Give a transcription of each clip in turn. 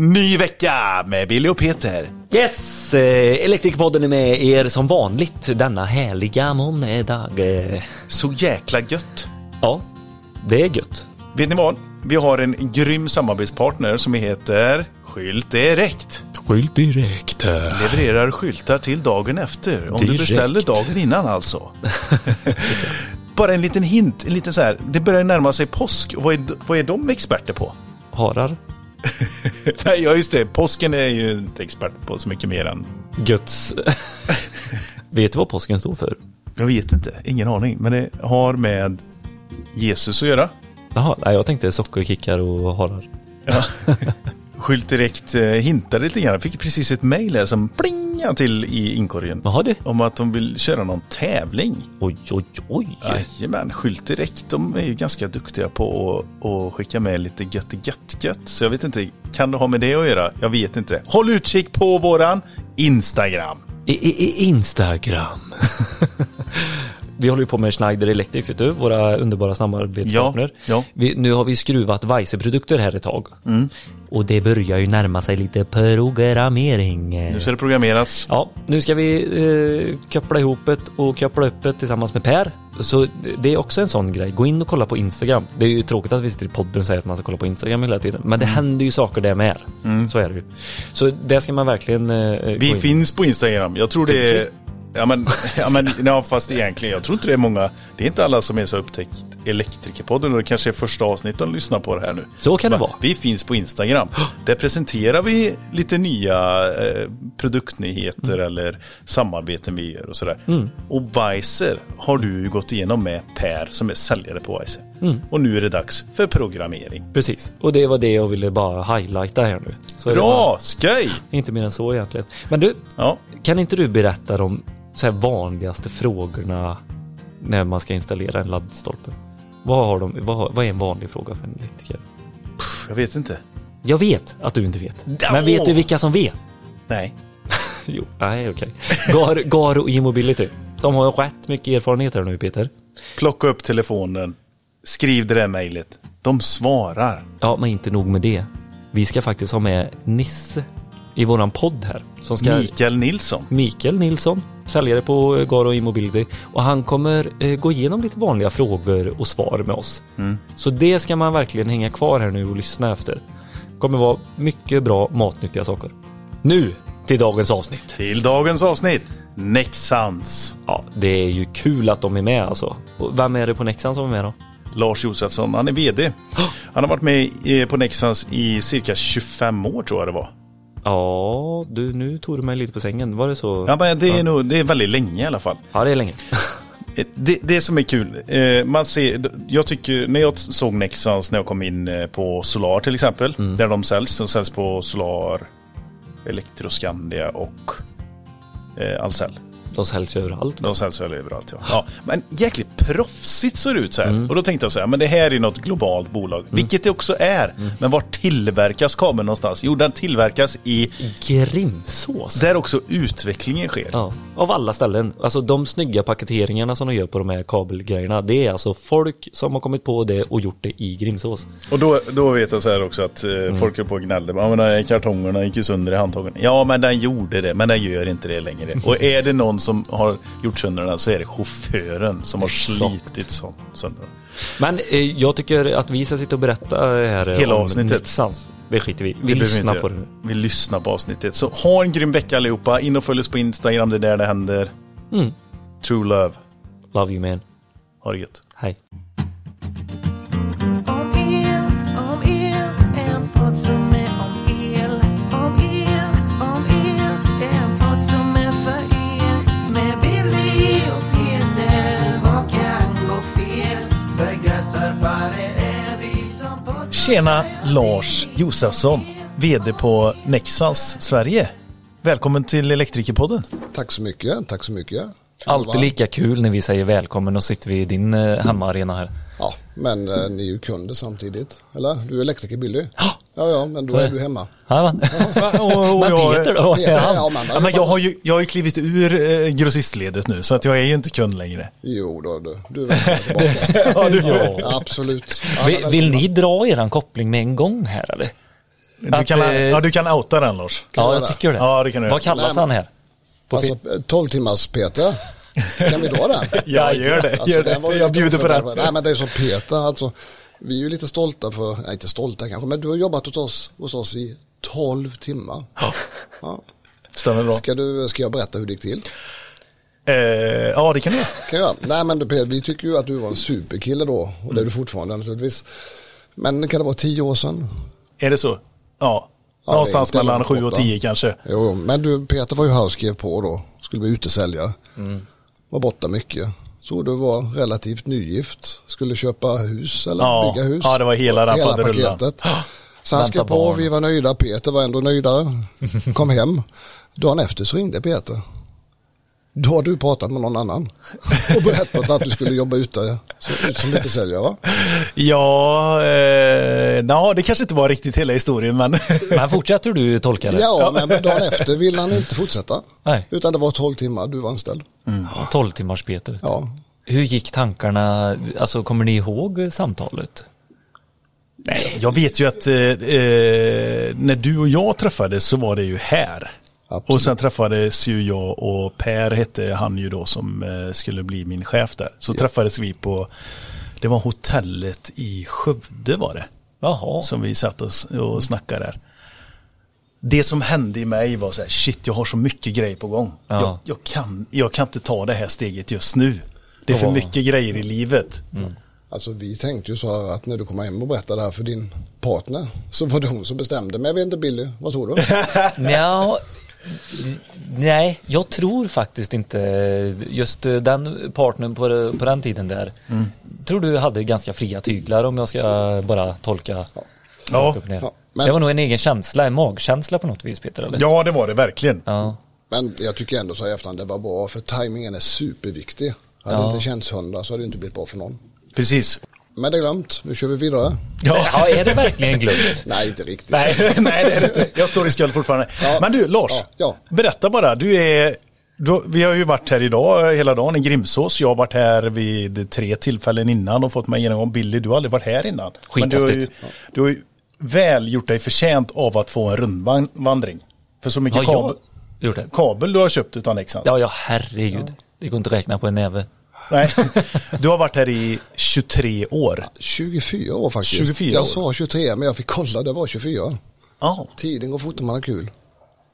Ny vecka med Billy och Peter. Yes! Eh, Elektrikerpodden är med er som vanligt denna härliga måndag. Så jäkla gött. Ja, det är gött. Vet ni vad? Vi har en grym samarbetspartner som heter Skylt Direkt. Skylt direkt. Levererar skyltar till dagen efter. Om du Direkt. beställer dagen innan alltså. Bara en liten hint, en liten så här. Det börjar närma sig påsk. Vad är, vad är de experter på? Harar. Nej, ja just det. Påsken är ju inte expert på så mycket mer än... Guds... Vet du vad påsken står för? Jag vet inte, ingen aning. Men det har med Jesus att göra. Jaha, jag tänkte sockerkickar och harar. Ja. Skylt direkt eh, hintade lite grann. Jag fick precis ett mejl här som plingade till i inkorgen. Jaha du. Om att de vill köra någon tävling. Oj, oj, oj. Jajamän, Skylt direkt. De är ju ganska duktiga på att, att skicka med lite gött gött gött. Så jag vet inte, kan det ha med det att göra? Jag vet inte. Håll utkik på våran Instagram. I, i, i Instagram. vi håller ju på med Schneider Electric, vet du, våra underbara samarbetspartner. Ja, ja. Vi, nu har vi skruvat Weise-produkter här ett tag. Och det börjar ju närma sig lite programmering. Nu ska det programmeras. Ja, nu ska vi eh, koppla ihop det och koppla upp det tillsammans med Per. Så det är också en sån grej. Gå in och kolla på Instagram. Det är ju tråkigt att vi sitter i podden och säger att man ska kolla på Instagram hela tiden. Men det händer ju saker där med. Så är det ju. Så där ska man verkligen... Eh, gå Vi in. finns på Instagram. Jag tror det är... Ja men, ja, men ja, fast egentligen, jag tror inte det är många. Det är inte alla som är så upptäckt Elektrikerpodden och det kanske är första avsnittet de lyssnar på det här nu. Så kan det Va? vara. Vi finns på Instagram. Där presenterar vi lite nya eh, produktnyheter Mm. eller samarbeten vi gör och sådär. Och Weiser har du gått igenom med Per som är säljare på Weiser. Mm. Och nu är det dags för programmering. Precis. Och det var det jag ville bara highlighta här nu. Så det Bra! var Skoj! Inte mer än så egentligen. Men du, Ja. Kan inte du berätta de så vanligaste frågorna när man ska installera en laddstolpe? Vad, har de, vad, vad är en vanlig fråga för en elektriker? Jag vet inte. Jag vet att du inte vet. Ja. Men vet du vilka som vet? Nej. Jo, nej okej. Gar, Gar och E-mobility. De har ju rätt mycket erfarenhet här nu Peter. Plocka upp telefonen. Skriv det där mejlet. De svarar. Ja, men inte nog med det. Vi ska faktiskt ha med Nisse i våran podd här. Som ska... Mikael Nilsson. Mikael Nilsson, säljare på eh, Garo E-mobility. Och han kommer eh, gå igenom lite vanliga frågor och svar med oss. Så det ska man verkligen hänga kvar här nu och lyssna efter. kommer vara mycket bra matnyttiga saker. Nu till dagens avsnitt. Till dagens avsnitt. Nexans. Ja, det är ju kul att de är med alltså. Och vem är det på Nexan som är med då? Lars Josefsson, han är VD. Han har varit med i- på Nexans i cirka 25 år tror jag det var. Ja, du, nu tog du mig lite på sängen. Var det så? Ja, men det, är nog, det är väldigt länge i alla fall. Ja, det är länge. Eh, Det, det som är kul, eh, man ser, jag tycker, när jag såg Nexans när jag kom in eh, på Solar till exempel, där de säljs, de säljs på Solar, Electroscandia och eh, Ahlsell. De säljs ju överallt. De säljs väl överallt ja. ja. Men jäkligt proffsigt ser det ut så här. Och då tänkte jag så här, men det här är något globalt bolag. Vilket det också är. Men var tillverkas kabeln någonstans? Jo, den tillverkas i Grimsås. där också utvecklingen sker. Ja, av alla ställen. Alltså de snygga paketeringarna som de gör på de här kabelgrejerna. Det är alltså folk som har kommit på det och gjort det i Grimsås. Och då, då vet jag så här också att eh, folk är på och gnällde. Ja, men kartongerna gick ju sönder i handtagen. Ja, men den gjorde det. Men den gör inte det längre. Och är det någon som har gjort sönder den så är det chauffören som har slitit sönder den. Men eh, jag tycker att vi ska sitta och berätta här Hela om avsnittet. Nexans. Det skiter vi. Vi Det lyssnar inte på det. Vi lyssnar på avsnittet. Så ha en grym vecka allihopa. In och följ oss på Instagram. Det är där det händer. Mm. True love. Love you man. Ha det gött. Hej. Tjena Lars Josefsson, VD på Nexans Sverige. Välkommen till Elektrikerpodden. Tack så mycket, tack så mycket. Alltid lika kul när vi säger välkommen och sitter vi i din eh, hemmaarena här. Ja, men eh, ni är ju kunder samtidigt. Eller? Du är elektriker Billy. Ja. Ja, ja, men då är du hemma. Ja, men, Och, men jag- Peter då? Ja, ja, Ja, men jag, har ju, jag har ju klivit ur eh, grossistledet nu så att jag är ju inte kund längre. Jo, då, du, du är välkommen tillbaka. Ja, du, Ja. Ja, absolut. Ja, Vill, vill ni dra eran koppling med en gång här eller? Du Att, kan, eh, ja, du kan outa den Lars. Ja, göra jag det? tycker det. Ja, det kan du Vad kallas Nej, han här? Alltså film? 12 timmars Peter. Kan vi dra den? Ja, gör det. Alltså, Gör den var det. Jag bjuder på den. Nej men det är så Peter, alltså. Vi är ju lite stolta för, nej inte stolta kanske, men du har jobbat hos oss, hos oss i 12 timmar. Ja. Stämmer bra. Ska, du, ska jag berätta hur det gick till? Eh, ja, det kan du. Kan jag? Nej men du, vi tycker ju att du var en superkille då, och det är du fortfarande naturligtvis. Men kan det vara 10 år sedan? Är det så? Ja. Ja, Någonstans mellan 7 och. 10 kanske. Jo, men du Peter var ju här och skrev på då, skulle bli utesäljare. Mm. Var borta mycket. Så du var relativt nygift, skulle köpa hus eller Ja, bygga hus. ja, det var hela faderullan. paketet. Så han skrev på, barn. vi var nöjda, Peter var ändå nöjdare. Kom hem. Dagen efter så ringde Peter. Då har du pratat med någon annan och berättat att du skulle jobba ute som- utesäljare va? Ja, eh, na, det kanske inte var riktigt hela historien men Men fortsätter du tolka det? Ja, men dagen efter ville han inte fortsätta. Nej. Utan det var 12 timmar du var anställd. 12 timmars Peter. Ja, Hur gick tankarna, alltså kommer ni ihåg samtalet? jag vet ju att eh, eh, när du och jag träffades så var det ju här. Absolut. Och sen träffades ju jag och Per hette han ju då som eh, skulle bli min chef där. Så träffades vi på, det var hotellet i Skövde var det. Jaha. Som vi satt och, och snackade där. Det som hände i mig var så här, shit jag har så mycket grejer på gång. Ja. Jag, jag, kan, jag kan inte ta det här steget just nu. Det är för mycket grejer i livet. alltså vi tänkte ju så här att när du kommer hem och berättar det här för din partner så var det hon som bestämde. Men jag vet inte Billy, vad tror du? Nja, nej, jag tror faktiskt inte just eh, den partnern på, på den tiden där. Tror du hade ganska fria tyglar om jag ska bara tolka Ja. Ja, men- Det var nog en egen känsla, en magkänsla på något vis Peter eller? ja, det var det verkligen. Ja. Men jag tycker ändå så här i efterhand det var bra för tajmingen är superviktig. Hade det Ja. inte känts hundra så hade det inte blivit bra för någon. Precis. Men det är glömt, nu kör vi vidare. Ja. ja, är det verkligen glömt? Nej, inte riktigt. Nej. Nej, det är det inte. Jag står i skuld fortfarande. Ja. Men du, Lars. Ja, ja. Berätta bara. Du är, du, vi har ju varit här idag hela dagen i Grimsås. Jag har varit här vid tre tillfällen innan och fått mig igenom. Billy, du har aldrig varit här innan. Men du har, ju, Skithäftigt. du har ju väl gjort dig förtjänt av att få en rundvandring. För så mycket kabel, jag gjort det? kabel du har köpt utan Nexans. Ja, ja herregud. Det går inte att räkna på en näve. Nej. Du har varit här i 23 år. 24 år faktiskt. 24 jag år. sa 23 men jag fick kolla, det var 24. Ja. Tiden går fort när man har kul.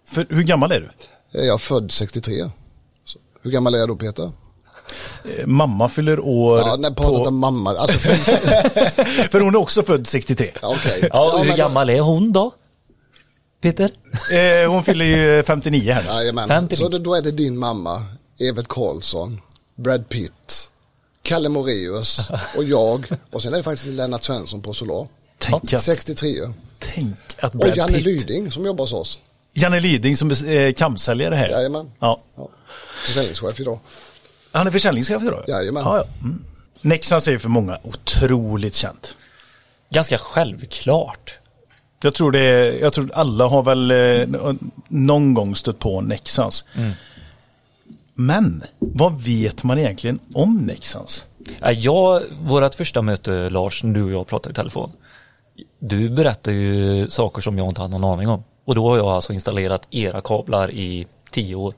För hur gammal är du? Jag är född 63. Så, hur gammal är jag då Peter? Eh, Mamma fyller år Ja, när pratat på... om mamma. Alltså, för, För hon är också född 63. ja, okej. Ja, hur men- gammal är hon då? Peter? Eh, hon fyller ju 59 här. Jajamän. 50. Så då är det din mamma, Evert Karlsson, Brad Pitt, Kalle Moreus och jag. Och sen är det faktiskt Lennart Svensson på Solar. Tänk att, 63. tänk att Och Brad Janne Pitt, Lyding som jobbar hos oss. Janne Lyding som är eh, kamsäljare här. Jajamän. Ja. Ja. Försäljningschef idag. Han är försäljningschef idag? Jajamän. Ja, ja. Mm. Nexans är ju för många otroligt känt. Ganska självklart. Jag tror det jag tror alla har väl eh, någon gång stött på Nexans. Mm. Men vad vet man egentligen om Nexans? Ja, Jag, vårat första möte Lars, när du och jag pratade i telefon. Du berättar ju saker som jag inte hade någon aning om. Och då har jag alltså installerat era kablar i tio år.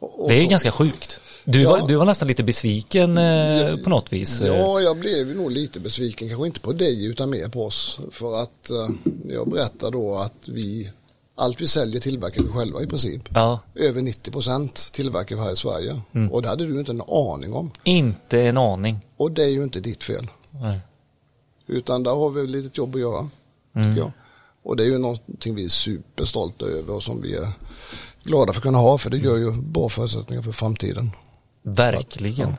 Och, och Det är så- ganska sjukt. Du, Ja. var, du var nästan lite besviken eh, på något vis. Ja, jag blev nog lite besviken, kanske inte på dig utan mer på oss. För att eh, jag berättar då att vi, allt vi säljer tillverkar vi själva i princip. Ja, Över 90 procent tillverkar vi här i Sverige. Mm. Och det hade du inte en aning om. inte en aning. Och det är ju inte ditt fel. Nej. Utan där har vi ett litet jobb att göra. Mm. Tycker jag. Och det är ju någonting vi är superstolta över och som vi är glada för att kunna ha. För det gör ju bra förutsättningar för framtiden. Verkligen.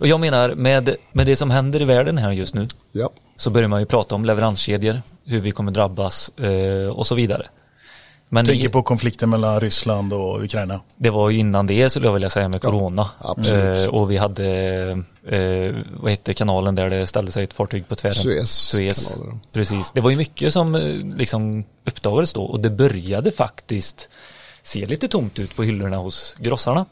Och jag menar, med, med det som händer i världen här just nu Ja, så börjar man ju prata om leveranskedjor, hur vi kommer drabbas eh, och så vidare. Men Tänker på konflikten mellan Ryssland och Ukraina. det var ju innan det skulle jag vilja säga med Ja, corona. Eh, och vi hade, eh, vad hette kanalen där det ställde sig ett fartyg på tvären? Suez. Suez. Precis. Det var ju mycket som eh, liksom uppdagades då och det började faktiskt se lite tomt ut på hyllorna hos grossarna.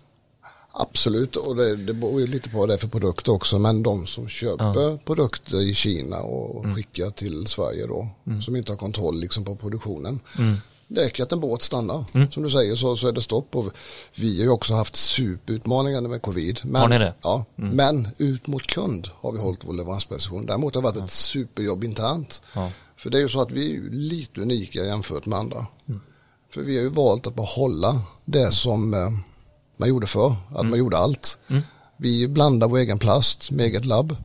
Absolut, och det, det beror ju lite på vad det är för produkt också. Men de som köper produkter i Kina och Mm. skickar till Sverige då, som inte har kontroll liksom på produktionen. Mm. Det räcker att en båt stannar. Som du säger så, så är det stopp. Och vi har ju också haft superutmaningar med covid. Men, Har ni det? Mm. Ja, men ut mot kund har vi hållit vår leveransprecision. Däremot har det varit ett superjobb internt. Ja. För det är ju så att vi är lite unika jämfört med andra. Mm. För vi har ju valt att behålla det som eh, man gjorde förr, att Mm. man gjorde allt. Vi blandar vår egen plast med eget labb.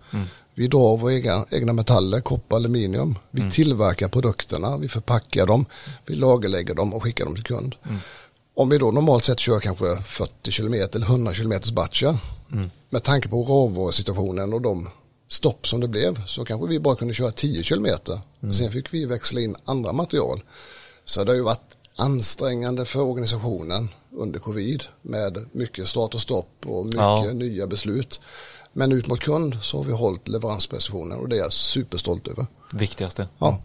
Vi drar våra egna, egna metaller, koppar, aluminium. Vi tillverkar produkterna, vi förpackar dem, vi lagerlägger dem och skickar dem till kund. Om vi då normalt sett kör kanske 40 km eller 100 km batcher, med tanke på råvarusituationen och de stopp som det blev, så kanske vi bara kunde köra 10 km. Sen fick vi växla in andra material. Så det har ju varit ansträngande för organisationen under covid med mycket start och stopp och mycket Ja. nya beslut. Men ut mot kund så har vi hållit leveransprecisionen och det är jag superstolt över. Viktigaste. Ja,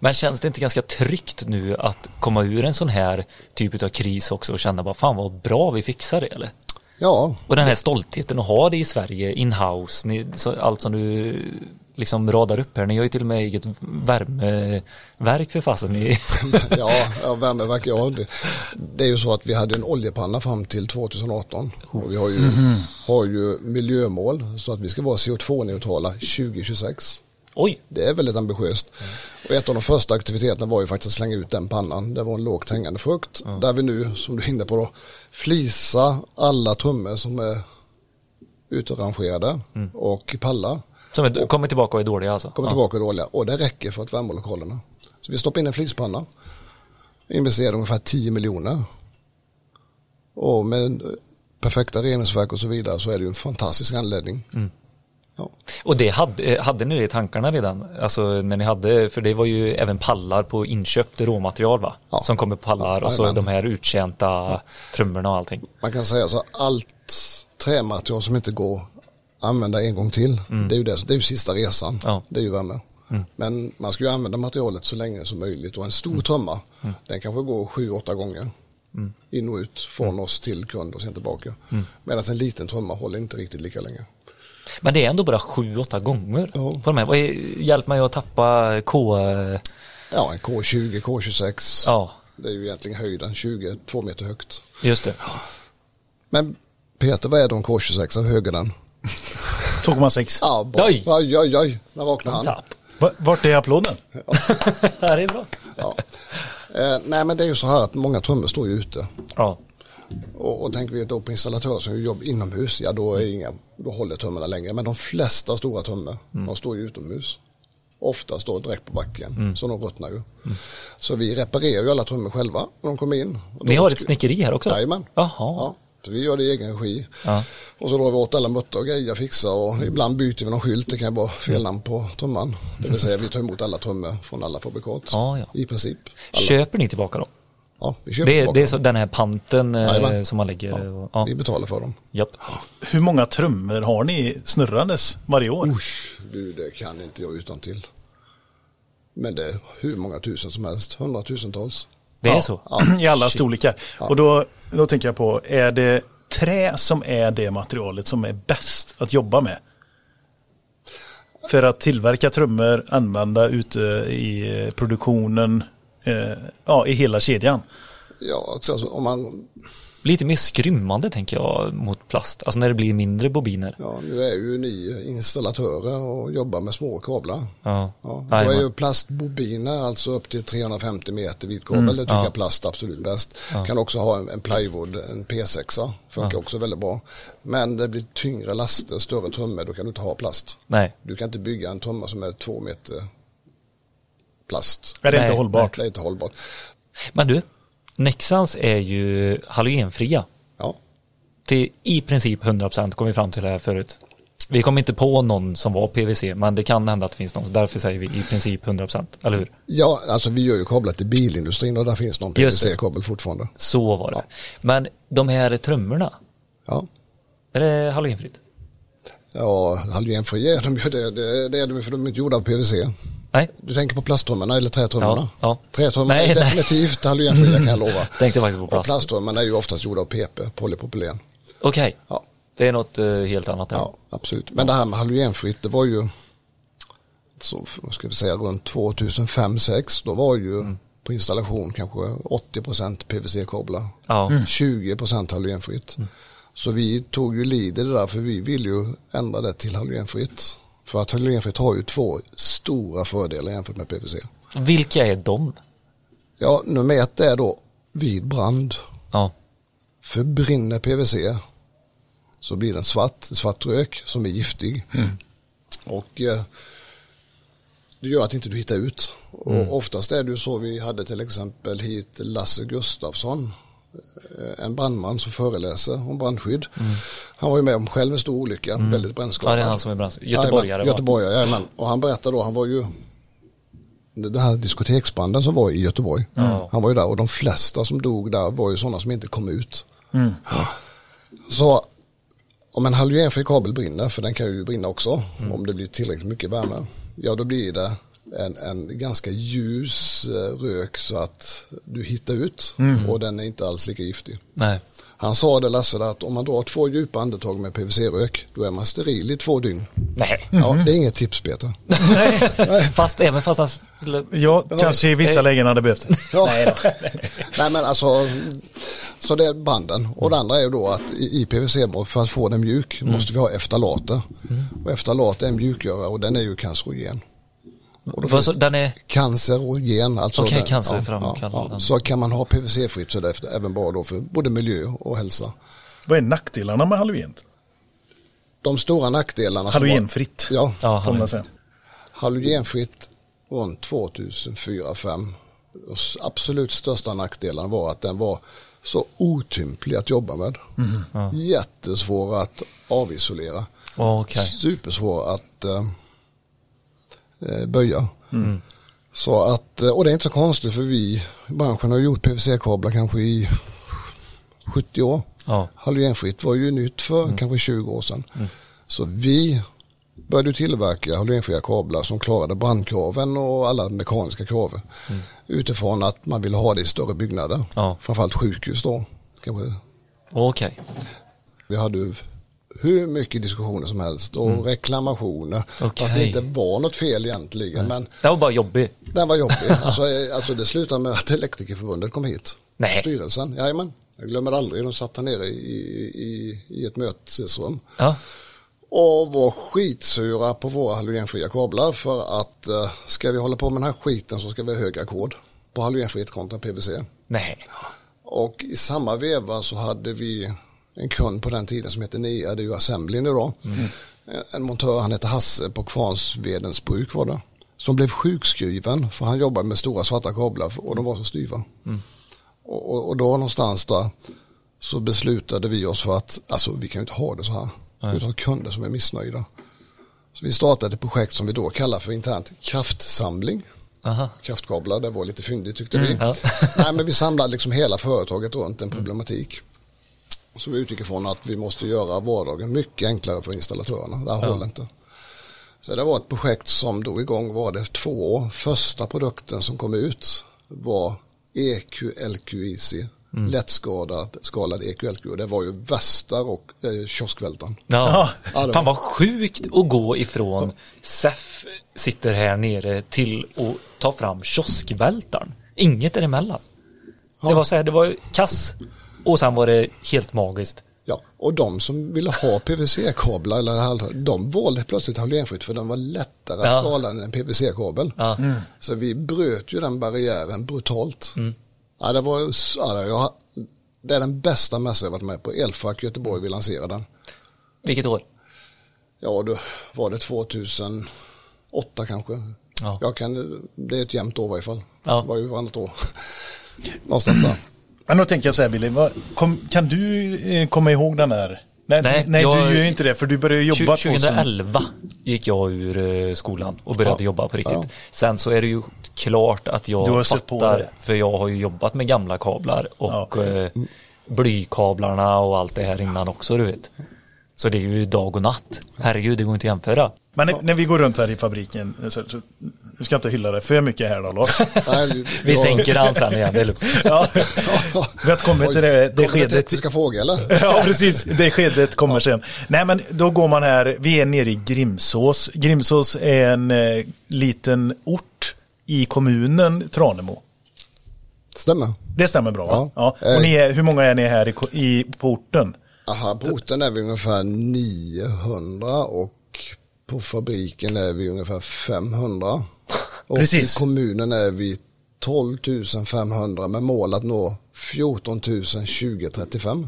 Men känns det inte ganska tryggt nu att komma ur en sån här typ av kris också och känna bara fan vad bra vi fixar det eller? Ja Och den här stoltheten att ha det i Sverige, in-house, ni- så- allt som du liksom radar upp här. Ni har ju till och med eget värmeverk för fasen. ja, ja värmeverk, ja. Det, det är ju så att vi hade en oljepanna fram till 2018 och vi har ju, har ju miljömål så att vi ska vara CO2-neutrala 2026. Oj, Det är väldigt ambitiöst. Och ett av de första aktiviteterna var ju faktiskt att slänga ut den pannan. Det var en lågt hängande frukt. Där vi nu, som du är inne på då, flisa alla trummor som är utrangerade och pallar. som är, kommer tillbaka och är dåliga alltså? Kommer Ja. tillbaka dåliga. Och det räcker för att värma lokalerna. Så vi stoppar in en flispanna. Investerar ungefär 10 miljoner. Och med perfekta reningsverk och så vidare så är det ju en fantastisk anläggning. Ja. Och det hade, hade ni det i tankarna redan? Alltså när ni hade, för det var ju även pallar på inköpt råmaterial va? Ja. Som kommer på pallar Ja, och så de här uttjänta trummorna och allting. Man kan säga så allt trämaterial som inte går att använda en gång till. Det är ju det, det är ju sista resan. Ja. Det är ju värme. Men man ska ju använda materialet så länge som möjligt och en stor trumma den kanske går sju, åtta gånger. In och ut från oss till kund och sen tillbaka. Medan en liten trumma håller inte riktigt lika länge. Men det är ändå bara sju, åtta gånger Ja. på de här. Hjälp mig att tappa K... Ja, en K20, K26. Ja, Det är ju egentligen höjden, 20, två meter högt. just det. Men Peter, vad är då en K26? Hur hög är den? 2,6. Ja, bra. Oj. oj, oj, oj. När vaknade han? Tapp. Va- Vart är applåden? det här är bra. Ja. Eh, nej men det är ju så här att många trummor står ju ute. Ja. Och, och tänker vi då på installatörer som jobbar inomhus, ja då, är inga, då håller trummorna längre. Men de flesta stora trummor, de står ju utomhus. Oftast då direkt på backen, så de ruttnar ju. Så vi reparerar ju alla trummor själva när de kommer in. Ni har ett snickeri här också? Jajamän. Jaha. Ja, vi gör det i egen regi. Ja. Och så drar vi åt alla muttar och grejer, fixar och ibland byter vi någon skylt. Det kan vara fel namn på trumman. Det vill säga vi tar emot alla trummor från alla fabrikat. Ja, ja. I princip. Alla. Köper ni tillbaka dem? Ja, vi köper Det det är så, den här panten eh, Jajamän. som man lägger? Ja, och- Ja. Vi betalar för dem. Japp. Hur många trummor har ni snurrandes varje år? Usch, du, det kan inte jag utan till. Men det är hur många tusen som helst, hundratusentals. Det är Ja, så? I alla storlekar. Och då, då tänker jag på, är det trä som är det materialet som är bäst att jobba med? För att tillverka trummor, använda ute i produktionen, eh, ja, i hela kedjan. Ja, alltså, om man, Lite mer skrymmande tänker jag mot plast. Alltså när det blir mindre bobiner. ja, nu är ju ni installatörer och jobbar med små kablar. Ja. Ja, då är ju plastbobiner, alltså upp till 350 meter vit kabel, det tycker ja. jag plast absolut bäst. Kan också ha en, en plywood, en P6, funkar också väldigt bra. Men det blir tyngre laster, större trummor, då kan du inte ha plast. Nej. Du kan inte bygga en trumma som är två meter plast. Är det Nej, inte hållbart? Det är inte hållbart. Men du, Nexans är ju halogenfria. Ja, Till i princip 100% kom vi fram till det här förut. Vi kom inte på någon som var PVC, men det kan hända att det finns någon. Så därför säger vi i princip 100%, eller hur? ja alltså vi gör ju kablar till bilindustrin och där finns någon. PVC-kabel fortfarande. Så var det. Men de här trummorna, Ja, är det halogenfritt? ja halogenfria är de ju, det, det, det är de ju för de är inte gjorda av PVC. Nej, Du tänker på plasttrummorna eller trätrummorna? Ja, ja. Trätrummorna Nej, är nej. definitivt halogenfria kan jag lova. tänkte faktiskt på Och plast. plasttrummorna är ju oftast gjorda av PP, polypropylen. Okej, Ja, det är något eh, helt annat. där. ja absolut. Men det här med halogenfritt, det var ju så, ska vi säga, runt 2005-2006. Då var ju på installation kanske 80% PVC-kablar. Ja. 20% halogenfritt. Så vi tog ju lead i det där för vi vill ju ändra det till halogenfritt. För att halogenfritt har ju två stora fördelar jämfört med PVC. Vilka är de? Ja, nummer ett är då vid brand. Ja. För brinner PVC så blir det en svart, svart rök som är giftig. Och eh, det gör att inte du hittar ut. Och oftast är det ju så, vi hade till exempel hit Lasse Gustafsson, en brandman som föreläser om brandskydd. Han var ju med om själv en stor olycka, väldigt ja, brännskadad. det är han som är brand... Göteborgare Jajamän? Göteborgare, jajamän. Och han berättade då, han var ju den här diskoteksbranden som var i Göteborg. Han var ju där och de flesta som dog där var ju sådana som inte kom ut. Ja. Så om en halogenfri kabel brinner, för den kan ju brinna också om det blir tillräckligt mycket värme, ja då blir det en, en ganska ljus eh, rök så att du hittar ut och den är inte alls lika giftig. Nej. Han sa det Lasse att om man drar två djupa andetag med PVC-rök då är man steril i två dygn. Nej. Ja, det är inget tips Peter. Fast även fast han skulle... Ja, kanske i vissa lägen hade behövt. Ja. Nej men alltså, så det är banden. Och det andra är ju då att i i PVC för att få den mjuk måste vi ha eftalater. Och eftalat är en mjukgörare och den är ju cancerogen. Och så, den är... Cancerogen, alltså. Okej, den- cancerframkallande. ja. Så kan man ha PVC-fritt så är det även bra då för både miljö och hälsa. Vad är nackdelarna med halogent? De stora nackdelarna. som var- Halogenfritt, Ja, Ja, får man säga. halogenfritt runt 2004-2005. Och s- Absolut största nackdelen var att den var så otymplig att jobba med. Jättesvår att avisolera. Okej. Supersvår att eh, eh, böja. Så att, eh, och det är inte så konstigt för vi, branschen har gjort PVC-kablar kanske i 70 år. Ja. Halogenfritt var ju nytt för kanske 20 år sedan. Så vi började tillverka halogenfria kablar som klarade brandkraven och alla mekaniska krav. Utifrån att man ville ha det i större byggnader. Ja. Framförallt sjukhus då. Kanske. Okej. Vi hade hur mycket diskussioner som helst och reklamationer. Fast det inte var något fel egentligen. Men Det var bara jobbig. den var jobbig. alltså, eh, alltså det slutade med att Elektrikerförbundet kom hit. Nej. Styrelsen, jajamän. Jag glömmer aldrig, de satt här nere i, i, i ett mötesrum. Ja. Och var skitsura på våra halogenfria kablar för att eh, ska vi hålla på med den här skiten så ska vi ha hög ackord på halogenfritt kontra PVC. Nej. Och i samma veva så hade vi en kund på den tiden som hette NEA, det är ju Assemblin idag. En montör, han hette Hasse på Kvarnsvedens bruk var det. Som blev sjukskriven för han jobbade med stora svarta kablar och de var så styva. Och, och, och då någonstans där så beslutade vi oss för att alltså, vi kan ju inte ha det så här. Vi har kunder som är missnöjda. Så vi startade ett projekt som vi då kallar för internt kraftsamling Aha. kraftkablar. Det var lite fyndigt tyckte vi. ja. Nej, men vi samlade liksom hela företaget runt en problematik. Så vi utgick ifrån att vi måste göra vardagen mycket enklare för installatörerna. Det här håller inte. Så det var ett projekt som drog igång var det två år. Första produkten som kom ut var EQ-LQIC. Lättskadad skalad EQ-LQ. Det var ju värsta och eh, kioskvältaren. Ja. Ja, det var- Fan vad sjukt att gå ifrån SEF sitter här nere till att ta fram kioskvältaren. Inget däremellan. Det var så här, det var kass och sen var det helt magiskt. Ja, och de som ville ha PVC-kablar, eller de valde plötsligt halogenfritt för den var lättare att Ja. skala än en PVC-kabel. Ja. Så vi bröt ju den barriären brutalt. Ja, det, var, ja, jag, det är den bästa mässan jag varit med på. Elfack Göteborg, vi lanserade den. Vilket år? Ja, då var det 2008 kanske. Ja. Jag kan, det är ett jämnt år i varje fall. Ja. Det var ju varannat år. Någonstans där. Men då tänker jag så här Billy, vad, kom, kan du eh, komma ihåg den där? Nej, Nej, nej, jag- du gör ju inte det för du började jobba 2000. 2011 gick jag ur eh, skolan och började Ja. jobba på riktigt. Ja. Sen så är det ju klart att jag fattar, för jag har ju jobbat med gamla kablar och Ja. eh, blykablarna och allt det här innan också du vet. Så det är ju dag och natt. Herregud, det går inte att jämföra. Men när, när vi går runt här i fabriken, så, så, du ska inte hylla det för mycket här då Lars. Nej, Vi sänker han sen igen, det är lugnt. Ja, vi har kommit till det, det skedet. tekniska frågor eller? Ja, precis. Det skedet kommer sen. Nej, men då går man här. Vi är nere i Grimsås. Grimsås är en eh, liten ort i kommunen Tranemo. Stämmer. Det stämmer bra, va? Ja. Ja. Och ni är, hur många är ni här i, i, på orten? Aha, på orten är vi ungefär 900 och på fabriken är vi ungefär 500. Och Precis. i kommunen är vi 12 500 med mål att nå 14 000 2035.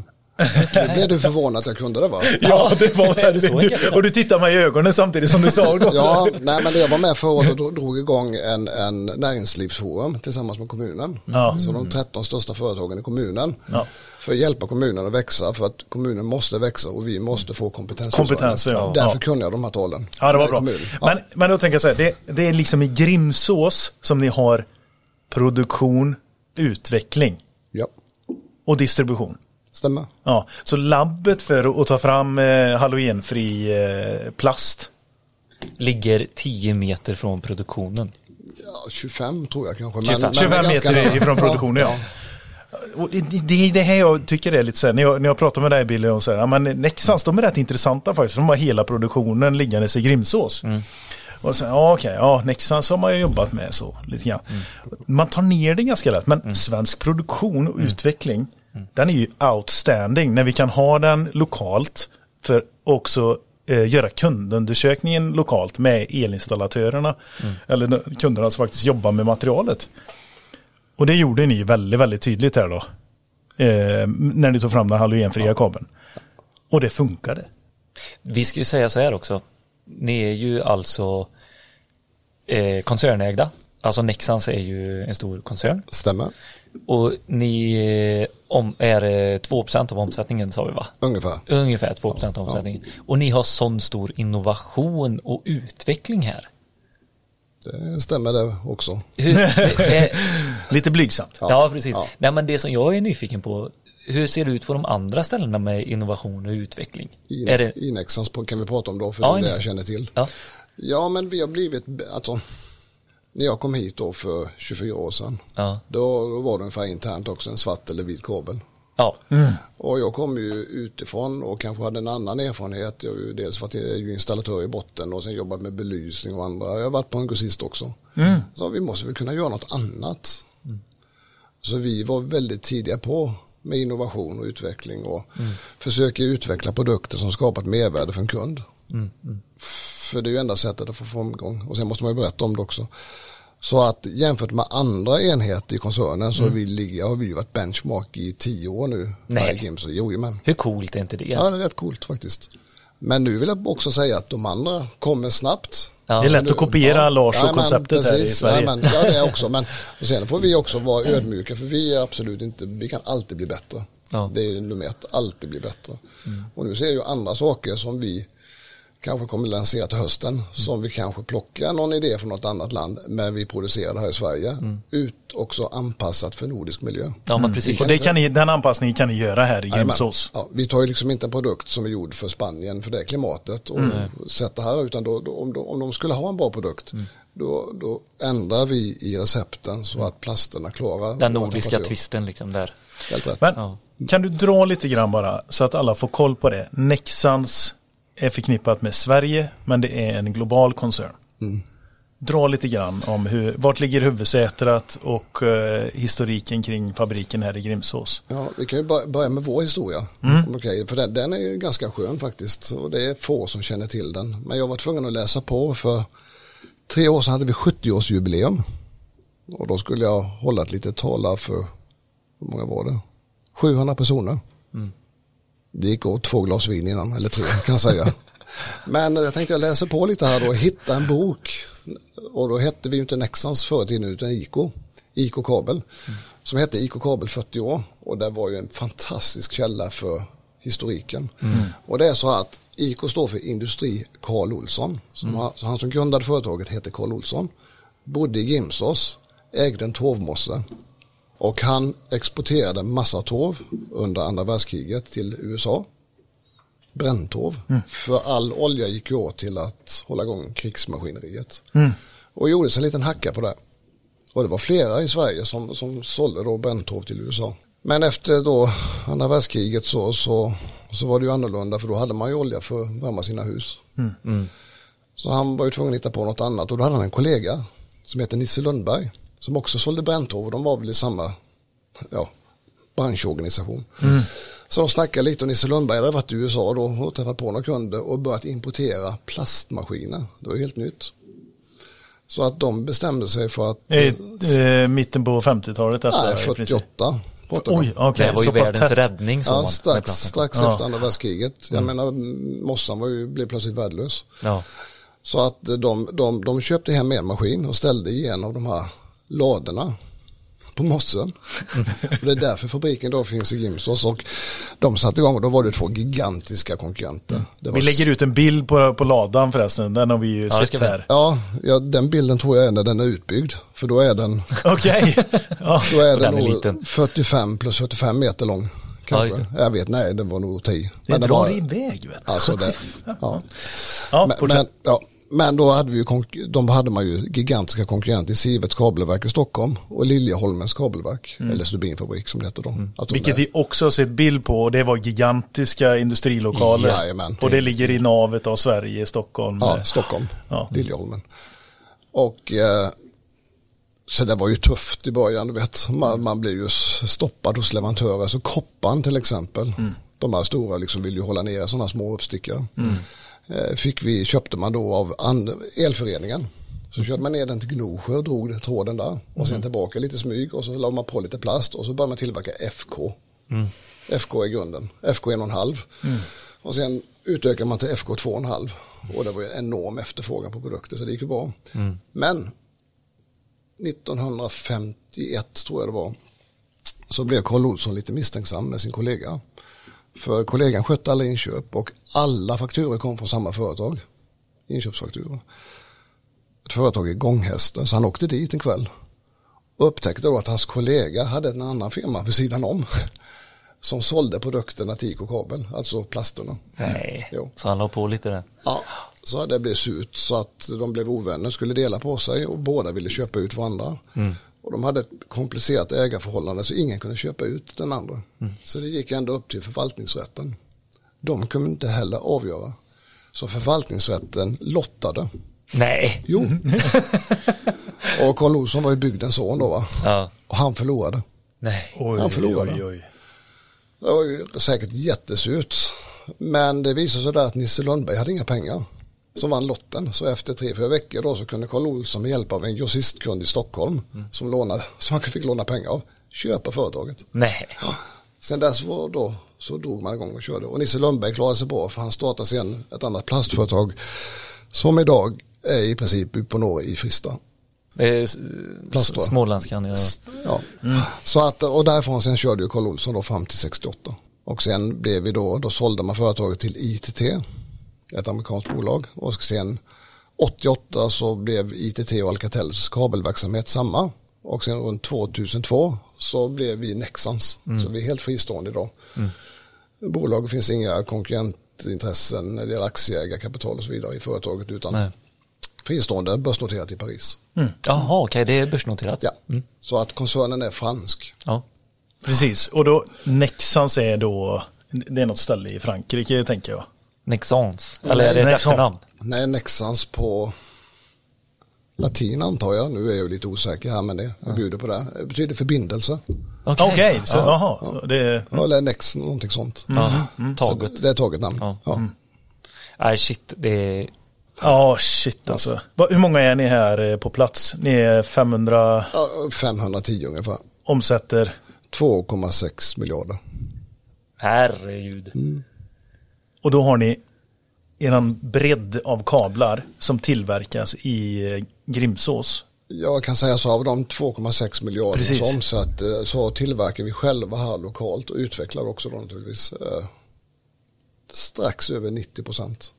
Nu blev du förvånad att jag kunde det va? Ja, det var det så du? Och du tittar mig i ögonen samtidigt som du sa det. Ja, nej men jag var med förra året och drog- drog igång en, en näringslivsforum tillsammans med kommunen. Ja. Så de 13 största företagen i kommunen. Ja. För att hjälpa kommunen att växa, för att kommunen måste växa och vi måste få kompetens. Kompetens, ja. Därför Ja. kunde jag de här talen. Ja, det var bra. Ja. Men, men då tänker jag så här, det, det är liksom i Grimsås som ni har produktion, utveckling ja, och distribution. stämmer. Ja, så labbet för att ta fram eh, halogenfri eh, plast. Ligger 10 meter från produktionen. Ja, 25 tror jag kanske. 25. 25 ganska meter nära. ifrån produktionen, ja. Det, är det här jag tycker är lite så här, när jag, när jag pratar med dig Billy och säger, ja men Nexans de är rätt intressanta faktiskt, de har hela produktionen liggandes i Grimsås. Och så, ja okej, ja Nexans har man ju jobbat med så lite grann. Man tar ner det ganska lätt, men svensk produktion och utveckling, den är ju outstanding när vi kan ha den lokalt för också eh, göra kundundersökningen lokalt med elinstallatörerna. Eller kunderna som faktiskt jobbar med materialet. Och det gjorde ni väldigt, väldigt tydligt här då. Eh, när ni tog fram den halogenfria kabeln. Och det funkade. Vi ska ju säga så här också. Ni är ju alltså eh, koncernägda. Alltså Nexans är ju en stor koncern. Stämmer, Och ni eh, om, är eh, 2% av omsättningen sa vi va? ungefär. Ungefär 2% av omsättningen. Och ni har sån stor innovation och utveckling här. Det stämmer det också. Eh, Lite blygsamt. ja, precis. ja. Nej, men det som jag är nyfiken på, hur ser det ut på de andra ställena med innovation och utveckling? I, Är det, Inexans kan vi prata om då, för Ja, det är det jag känner till. ja, Ja, men vi har blivit, alltså, när jag kom hit då för 24 år sedan, ja, då, då var det ungefär internt också en svart eller vit kabel. Ja, Och jag kom ju utifrån och kanske hade en annan erfarenhet. Jag har ju dels varit ju installatör i botten och sen jobbat med belysning och andra. Jag har varit på en grossist också. Så vi måste väl kunna göra något annat. Så vi var väldigt tidiga på med innovation och utveckling och försöker utveckla produkter som skapar ett mervärde för en kund. För det är ju enda sättet att få framgång och sen måste man ju berätta om det också. Så att jämfört med andra enheter i koncernen så vi ligger, har vi varit benchmark i tio år nu. Nej. Varje Gims. Jo, men. hur coolt är inte det? Ja, det är rätt coolt faktiskt. Men nu vill jag också säga att de andra kommer snabbt. Ja. Det är lätt att kopiera Lars och Ja, konceptet här i. Sverige. Ja, men, ja, det är också. Men och sen får vi också vara ödmjuka för vi är absolut inte, vi kan alltid bli bättre. Ja. Det är nummer ett, alltid bli bättre. Och nu ser jag ju andra saker som vi kanske kommer lansera till hösten. Som vi kanske plockar någon idé från något annat land. Men vi producerar det här i Sverige. Ut också anpassat för nordisk miljö. Ja, men precis. Och det kan ni, den anpassningen kan ni göra här i. Grimsås. Ja, vi tar ju liksom inte en produkt som är gjord för Spanien för det klimatet och sätter här utan då, då, om, de, om de skulle ha en bra produkt då, då ändrar vi i recepten så att plasterna klarar Den nordiska twisten liksom där. Men Ja. kan du dra lite grann bara så att alla får koll på det. Nexans är förknippat med Sverige men det är en global koncern. Dra lite grann om hur, vart ligger huvudsätet och eh, historiken kring fabriken här i Grimsås. Ja, vi kan ju bör- börja med vår historia. Okej, för den, den är ganska skön faktiskt. Och det är få som känner till den. Men jag var tvungen att läsa på för tre år sedan hade vi 70-årsjubileum. Och då skulle jag hålla ett litet tal för, hur många var det? 700 personer. Det gick åt två glas vin innan, eller tre kan jag säga. Men jag tänkte jag läser på lite här då, hitta en bok. Och då hette vi ju inte Nexans i tiden utan IK. IK Kabel. Som hette IK Kabel 40 år. Och det var ju en fantastisk källa för historiken. Och det är så att IK står för Industri Karl Olsson. Som har, så han som grundade företaget heter Karl Olsson. Bodde i Gimsås. Ägde en torvmosse. Och han exporterade massa torv under andra världskriget till USA. bränntorv. För all olja gick ju åt till att hålla igång krigsmaskineriet. Mm. Och gjordes en liten hacka på det. Och det var flera i Sverige som, som sålde då bränntorv till USA. Men efter då andra världskriget så, så, så var det ju annorlunda för då hade man ju olja för att värma sina hus. Så han var ju tvungen att hitta på något annat och då hade han en kollega som heter Nisse Lundberg som också sålde bränntorv och de var väl i samma ja, branschorganisation. Så de snackade lite och Nisse Lundberg hade varit i USA då och träffat på några kunder och börjat importera plastmaskiner. Det var helt nytt. Så att de bestämde sig för att... Eh, eh, mitten på 50-talet detta nej, i princip. 48 pratar vi om. Oj, okej. det var ju så världens tätt. räddning sa Ja, man. strax, strax Ja. efter andra världskriget. Jag menar, Mossan var ju, blev plötsligt värdelös. Ja. Så att de, de, de köpte hem en maskin och ställde i en av de här ladorna på mossen. Och det är därför fabriken då finns i Grimsås och de satte igång och då var det två gigantiska konkurrenter. Det var Vi lägger ut en bild på, på ladan förresten. Den har vi ju det sett här. Ja, ja, den bilden tror jag är när den är utbyggd. För då är den, Okej. Ja. då är den, den är nog liten. 45 plus 45 meter lång. Ja, Kanske. jag vet, nej det var nog 10. Det Men drar var, iväg. Vet du. Alltså det, ja. Ja, Men, men, ja, men då hade, vi de hade man ju gigantiska konkurrenter i Siverts kabelverk i Stockholm och Liljeholmens kabelverk, eller stubinfabrik som det heter då. Mm. Vilket det- vi också har sett bild på. och Det var gigantiska industrilokaler. Jajamän. och det ligger i navet av Sverige, Stockholm. Ja, Stockholm, Ja. Liljeholmen. Och eh, så det var ju tufft i början, du vet. Man, man blev ju stoppad hos leverantörer. Så Koppan till exempel, de här stora liksom vill ju hålla nere sådana små uppstickare. Eh, fick vi, köpte man då av elföreningen. Så körde man ner den till Gnosjö och drog tråden där. Och sen tillbaka lite smyg och så la man på lite plast och så började man tillverka FK. FK är grunden. FK 1,5. Och sen utökar man till FK 2,5. Och det var ju enorm efterfrågan på produkter så det gick ju bra. Men 1951 tror jag det var. Så blev Carl Olsson lite misstänksam med sin kollega. För kollegan skötte alla inköp och alla fakturor kom från samma företag. Inköpsfakturor. Ett företag i Gånghästen så han åkte dit en kväll. Och upptäckte då att hans kollega hade en annan firma vid sidan om. Som sålde produkterna till IK Kabel, alltså plasterna. Nej, Jo. så han la på lite där. Ja, så det blev surt så att de blev ovänner, skulle dela på sig och båda ville köpa ut varandra. Och de hade ett komplicerat ägarförhållande så ingen kunde köpa ut den andra. Så det gick ända upp till förvaltningsrätten. De kunde inte heller avgöra. Så förvaltningsrätten lottade. Nej. Jo. och Carl Olsson var ju bygdens son då va. Ja. Och han förlorade. Nej. Oj, Han förlorade. oj, oj. Det var ju säkert jättesurt. Men det visade sig där att Nisse Lundberg hade inga pengar. Som vann lotten. Så efter tre, fyra veckor då så kunde Carl Olsson med hjälp av en grossistkund i Stockholm. Som, lånade, som han fick låna pengar av. Köpa företaget. Nej. Sen dess var då så drog man igång och körde. Och Nisse Lundberg klarade sig bra för han startade sen ett annat plastföretag. Som idag är i princip på norr i Frista. Det är s- Plast, va? Smålandskan. Ja. Ja. Så att, och därifrån sen körde ju Carl Olsson då fram till 68. Och sen blev vi då, då sålde man företaget till ITT, ett amerikanskt bolag. Och sen 88 så blev ITT och Alcatels kabelverksamhet samma. Och sen runt 2002 så blev vi Nexans. Så vi är helt fristående idag. Bolaget finns inga konkurrentintressen när det gäller aktieägarkapital och så vidare i företaget utan Nej. fristående börsnoterat i Paris. Jaha, okej, det är börsnoterat. Ja. Så att koncernen är fransk. Ja. Precis, och då Nexans är då, det är något ställe i Frankrike tänker jag. Nexans. Eller är det ett efternamn? Nej, Nexans på latin antar jag. Nu är jag ju lite osäker här men det, jag bjuder på det. Det betyder förbindelse. Okej, så ja. jaha. Det, Ja, Eller Nex, någonting sånt. Ja. Så Taget. Det är taget namn. Ja. Ja. Nej, shit. Det är... ja, shit alltså. Va, hur många är ni här eh, på plats? Ni är 500, Ja, 510 ungefär. omsätter. 2,6 miljarder. Herregud. Och då har ni eran bredd av kablar som tillverkas i eh, Grimsås. Jag kan säga så av de 2,6 miljarder Precis. som omsatt eh, så tillverkar vi själva här lokalt och utvecklar också då naturligtvis eh, strax över 90 procent.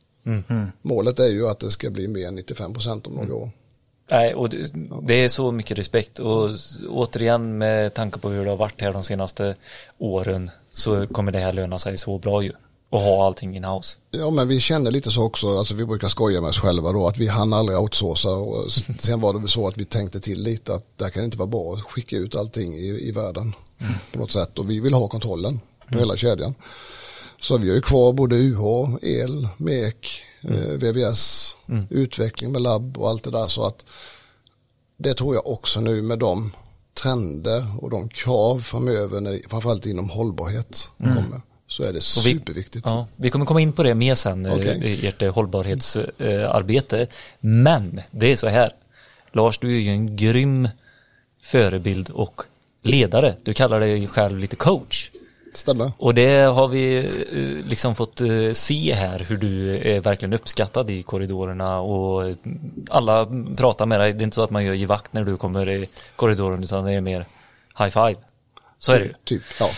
Målet är ju att det ska bli mer än 95 procent om några år. Nej, och det, är så mycket respekt och återigen med tanke på hur det har varit här de senaste åren så kommer det här löna sig så bra ju. Och ha allting in-house. Ja men vi känner lite så också, alltså vi brukar skoja med oss själva då att vi hann aldrig outsourca och sen var det väl så att vi tänkte till lite att det här kan inte vara bra att skicka ut allting i, i världen på något sätt. Och vi vill ha kontrollen på hela kedjan. Så vi har ju kvar både UH, el, MEK, eh, VVS, utveckling med labb och allt det där. Så att det tror jag också nu med de trender och de krav framöver, när, framförallt inom hållbarhet kommer, så är det vi- superviktigt. Ja, vi kommer komma in på det mer sen, eh, Okej. i ert eh, hållbarhetsarbete. Men det är så här. Lars, du är ju en grym förebild och ledare. Du kallar dig själv lite coach. Stämmer. Och det har vi eh, liksom fått se här hur du är verkligen uppskattad i korridorerna och alla pratar med dig. Det är inte så att man gör givakt när du kommer i korridoren utan det är mer high five. Så är det ju. Typ, ja.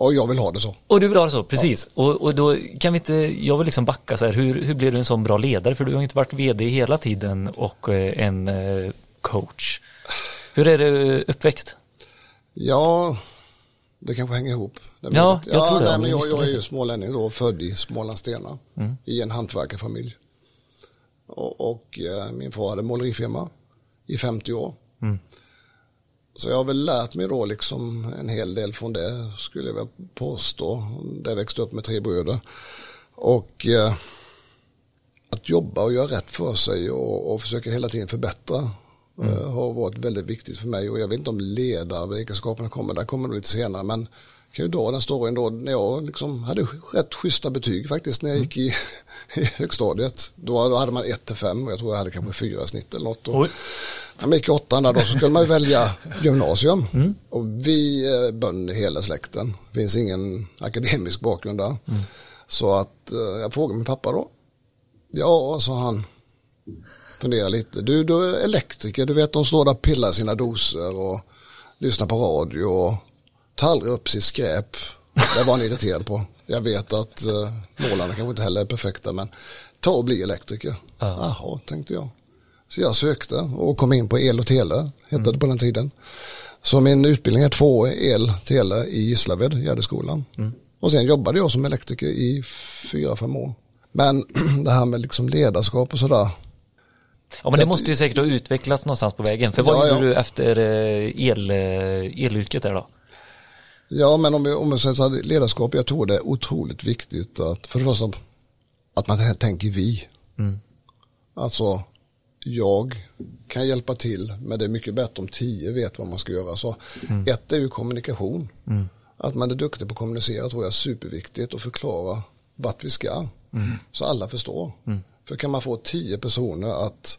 Och jag vill ha det så. Och du vill ha det så, precis. Och, och då kan vi inte, jag vill liksom backa så här, hur, hur blev du en sån bra ledare? För du har inte varit vd hela tiden och eh, en eh, coach. Hur är du uppväxt? Ja, det kanske hänger ihop. Det Ja, jag tror det, Nej, om men jag, jag är det. ju smålänning då, född i Smålandsstenar. I en hantverkarfamilj. Och, och eh, min far hade målerifirma i 50 år. Så jag har väl lärt mig då liksom en hel del från det, skulle jag väl påstå. Där jag växte upp med tre bröder. Och eh, att jobba och göra rätt för sig och, och försöka hela tiden förbättra eh, har varit väldigt viktigt för mig. Och jag vet inte om ledaregenskaperna kommer, där kommer det lite senare. Men jag kan ju dra den storyn då när jag liksom hade rätt schyssta betyg faktiskt när jag gick i, i högstadiet. Då, då hade man 1 till 5 och jag tror jag hade kanske 4 snitt eller något. Och. När man gick i åttan där då så skulle man ju välja gymnasium. Och vi är bönder hela släkten. Det finns ingen akademisk bakgrund där. Så att eh, jag frågade min pappa då. Ja, sa han. Funderar lite. Du, du är elektriker, du vet de står där och pillar sina doser och lyssnar på radio och tar aldrig upp sitt skräp. Det var han irriterad på. Jag vet att uh, målarna kanske inte heller är perfekta men ta och bli elektriker. Ja. Jaha, tänkte jag. Så jag sökte och kom in på el och tele, hette det på den tiden. Så min utbildning är två år el, tele i Gislaved, Gärdeskolan. Och sen jobbade jag som elektriker i fyra, fem år. Men det här med liksom ledarskap och sådär. Ja men det måste ju säkert ha utvecklats någonstans på vägen. För vad Ja, gjorde ja. du efter eh, el, eh, elyrket där då? Ja, men om vi, om vi säger så här, ledarskap, jag tror det är otroligt viktigt att för det första att man tänker vi. Alltså, jag kan hjälpa till, men det är mycket bättre om tio vet vad man ska göra. Så ett är ju kommunikation. Att man är duktig på att kommunicera tror jag är superviktigt och förklara vart vi ska. Så alla förstår. För kan man få tio personer att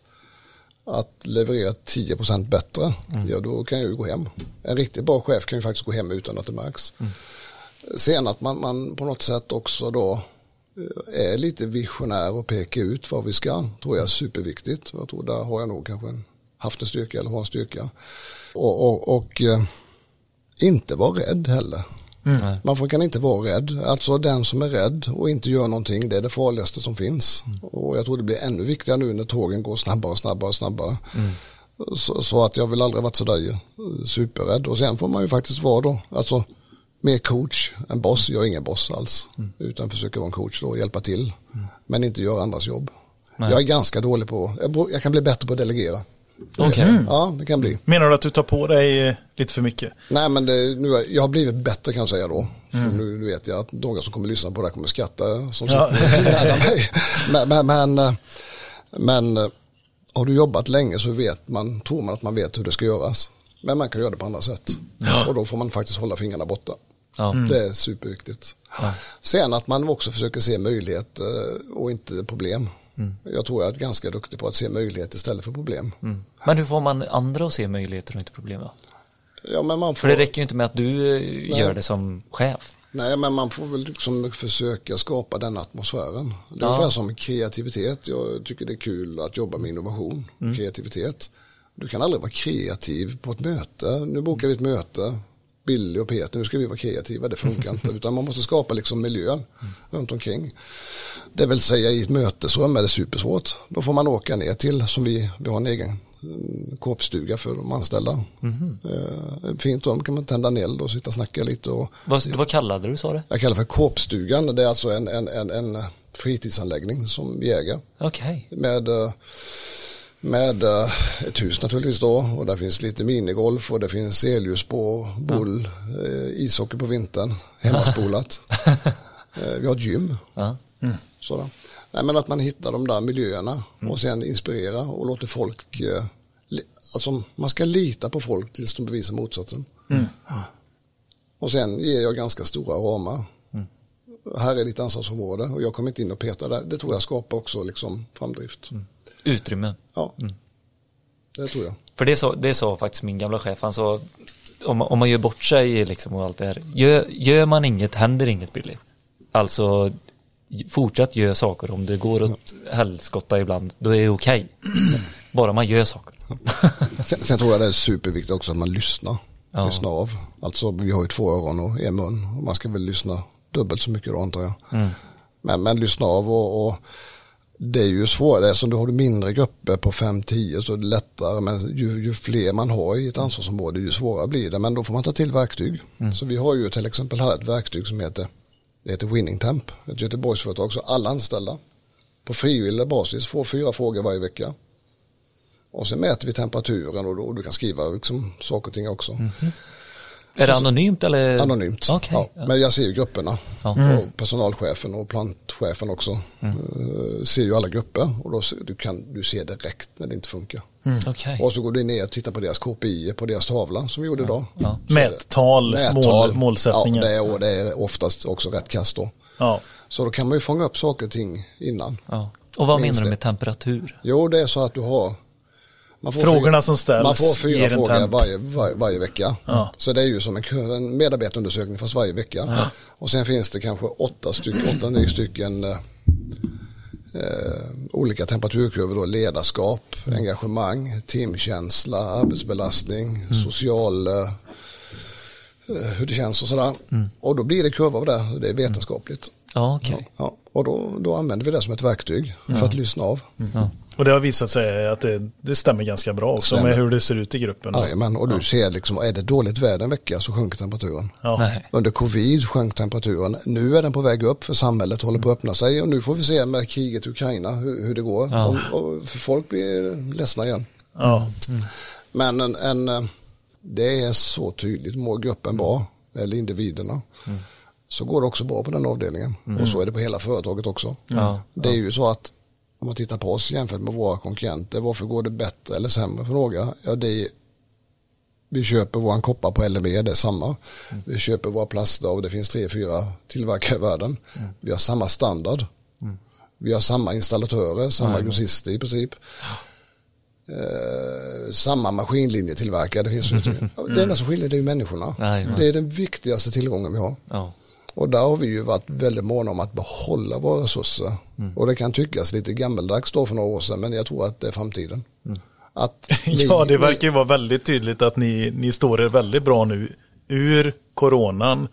att leverera 10% bättre, ja då kan jag ju gå hem. En riktigt bra chef kan ju faktiskt gå hem utan att det märks. Sen att man, man på något sätt också då är lite visionär och pekar ut vad vi ska, tror jag är superviktigt. Jag tror där har jag nog kanske en, haft en styrka eller har en styrka. Och, och, och eh, inte vara rädd heller. Nej. Man får, kan inte vara rädd. Alltså den som är rädd och inte gör någonting, det är det farligaste som finns. Och jag tror det blir ännu viktigare nu när tågen går snabbare och snabbare och snabbare. Så, så att jag vill aldrig varit sådär eh, superrädd. Och sen får man ju faktiskt vara då, alltså mer coach än boss. Jag är ingen boss alls. Utan försöka vara en coach då och hjälpa till. Men inte göra andras jobb. Nej. Jag är ganska dålig på, jag, kan bli bättre på att delegera. Okej. Ja, det kan bli. Menar du att du tar på dig eh, lite för mycket? Nej men det, nu, jag har blivit bättre kan jag säga då. För nu vet jag att några som kommer lyssna på det här kommer skratta som Ja. sitter nära mig. Men, men, men, eh, men eh, har du jobbat länge så vet man, tror man att man vet hur det ska göras. Men man kan göra det på andra sätt. Och då får man faktiskt hålla fingrarna borta. Ja. Det är superviktigt. Sen att man också försöker se möjligheter och inte problem. Jag tror jag är ganska duktig på att se möjligheter istället för problem. Men hur får man andra att se möjligheter och inte problem då? Ja, men man får... För det räcker ju inte med att du eh, gör det som chef. Nej, men man får väl liksom försöka skapa den atmosfären. Det är Ja. ungefär som kreativitet. Jag tycker det är kul att jobba med innovation, kreativitet. Du kan aldrig vara kreativ på ett möte. Nu bokar vi ett möte, Billy och Peter, nu ska vi vara kreativa, det funkar inte. Utan man måste skapa liksom miljön runt omkring. Det vill säga i ett mötesrum är det supersvårt. Då får man åka ner till, som vi, vi har en egen en kåpstuga för de anställda. Mhm. Eh, fint rum kan man tända en eld och sitta och snacka lite. Och, Vad, vad kallade du sa det? jag kallar för kåpstugan, det är alltså en, en, en, en fritidsanläggning som vi äger. Okej. Med, eh, med eh, ett hus naturligtvis då och där finns lite minigolf och det finns elljus på, boll, eh, ishockey på vintern, hemmaspolat. Eh, vi har ett gym. Ja. Sådär. Nej, men att man hittar de där miljöerna och sen inspirera och låter folk, alltså man ska lita på folk tills de bevisar motsatsen. Och sen ger jag ganska stora ramar. Här är ditt ansvarsområde och jag kommer inte in och petar där. Det tror jag skapar också liksom framdrift. Utrymme. Ja, det tror jag. För det sa, det sa faktiskt min gamla chef, han sa om, man- om man gör bort sig liksom och allt det här. Gör, gör man inget händer inget Billy. Alltså fortsätt göra saker om det går åt helskotta ibland, då är det okej. Bara man gör saker. Sen, sen tror jag det är superviktigt också att man lyssnar. Ja. Lyssnar av. Alltså vi har ju två öron och en mun. Och man ska väl lyssna dubbelt så mycket då antar jag. Men, men lyssna av och, och det är ju svårare. Som du har mindre grupper på 5-10 så är det lättare. Men ju, ju fler man har i ett ansvarsområde ju svårare blir det. Men då får man ta till verktyg. Så vi har ju till exempel här ett verktyg som heter det heter Winning Temp. Ett Göteborgsföretag. Så alla anställda på frivillig basis får fyra frågor varje vecka. Och sen mäter vi temperaturen och, då, och du kan skriva liksom saker och ting också. Är det anonymt eller? Anonymt. Okej. Ja, ja. Men jag ser ju grupperna. Ja. Mm. Och personalchefen och plantchefen också. eh, ser ju alla grupper. Och då ser, du, kan, du ser direkt när det inte funkar. Okej. Och så går du ner och tittar på deras KPI på deras tavla som vi gjorde idag. Ja. Det- Mättal, Mål, målsättningar. Ja, det är, och det är oftast också rätt kast då. Ja. Så då kan man ju fånga upp saker och ting innan. Ja. Och vad Minst menar du det. med temperatur? Jo, det är så att du har Frågorna fyra, som ställs Man får fyra frågor varje, varje, varje vecka. Ja. Så det är ju som en, en medarbetarundersökning fast varje vecka. Och sen finns det kanske åtta stycken, åtta, nio stycken eh, eh, olika temperaturkurvor då, ledarskap, engagemang, teamkänsla, arbetsbelastning, social, eh, eh, hur det känns och sådär. Och då blir det kurvor av det, det är vetenskapligt. Ja, okej. Ja, och då, då använder vi det som ett verktyg för att lyssna av. Ja. Och det har visat sig att det, det stämmer ganska bra också Stämmer. med hur det ser ut i gruppen. Jajamän, och du ser liksom, är det dåligt väder en vecka så sjunker temperaturen. Ja. Under covid sjönk temperaturen. Nu är den på väg upp för samhället håller på att öppna sig och nu får vi se med kriget i Ukraina hur, hur det går. Ja. Och, och för folk blir ledsna igen. Ja. Men en, en, eh, det är så tydligt, mår gruppen bra, eller individerna, så går det också bra på den avdelningen. Och så är det på hela företaget också. Ja. Det är ju så att om man tittar på oss jämfört med våra konkurrenter, varför går det bättre eller sämre för några? Ja, det är, vi köper våran koppar på LME, det är samma. Vi köper våra plaster och det finns tre, fyra tillverkare i världen. Vi har samma standard. Vi har samma installatörer, samma grossister i princip. Eh, samma maskinlinjetillverkare. Det, finns ju, det enda som skiljer det är människorna. Jajamän. Det är den viktigaste tillgången vi har. Ja. Och där har vi ju varit väldigt måna om att behålla våra resurser. Och det kan tyckas lite gammeldags då för några år sedan, men jag tror att det är framtiden. Att ni- ja, det verkar ju vara väldigt tydligt att ni, ni står er väldigt bra nu ur coronan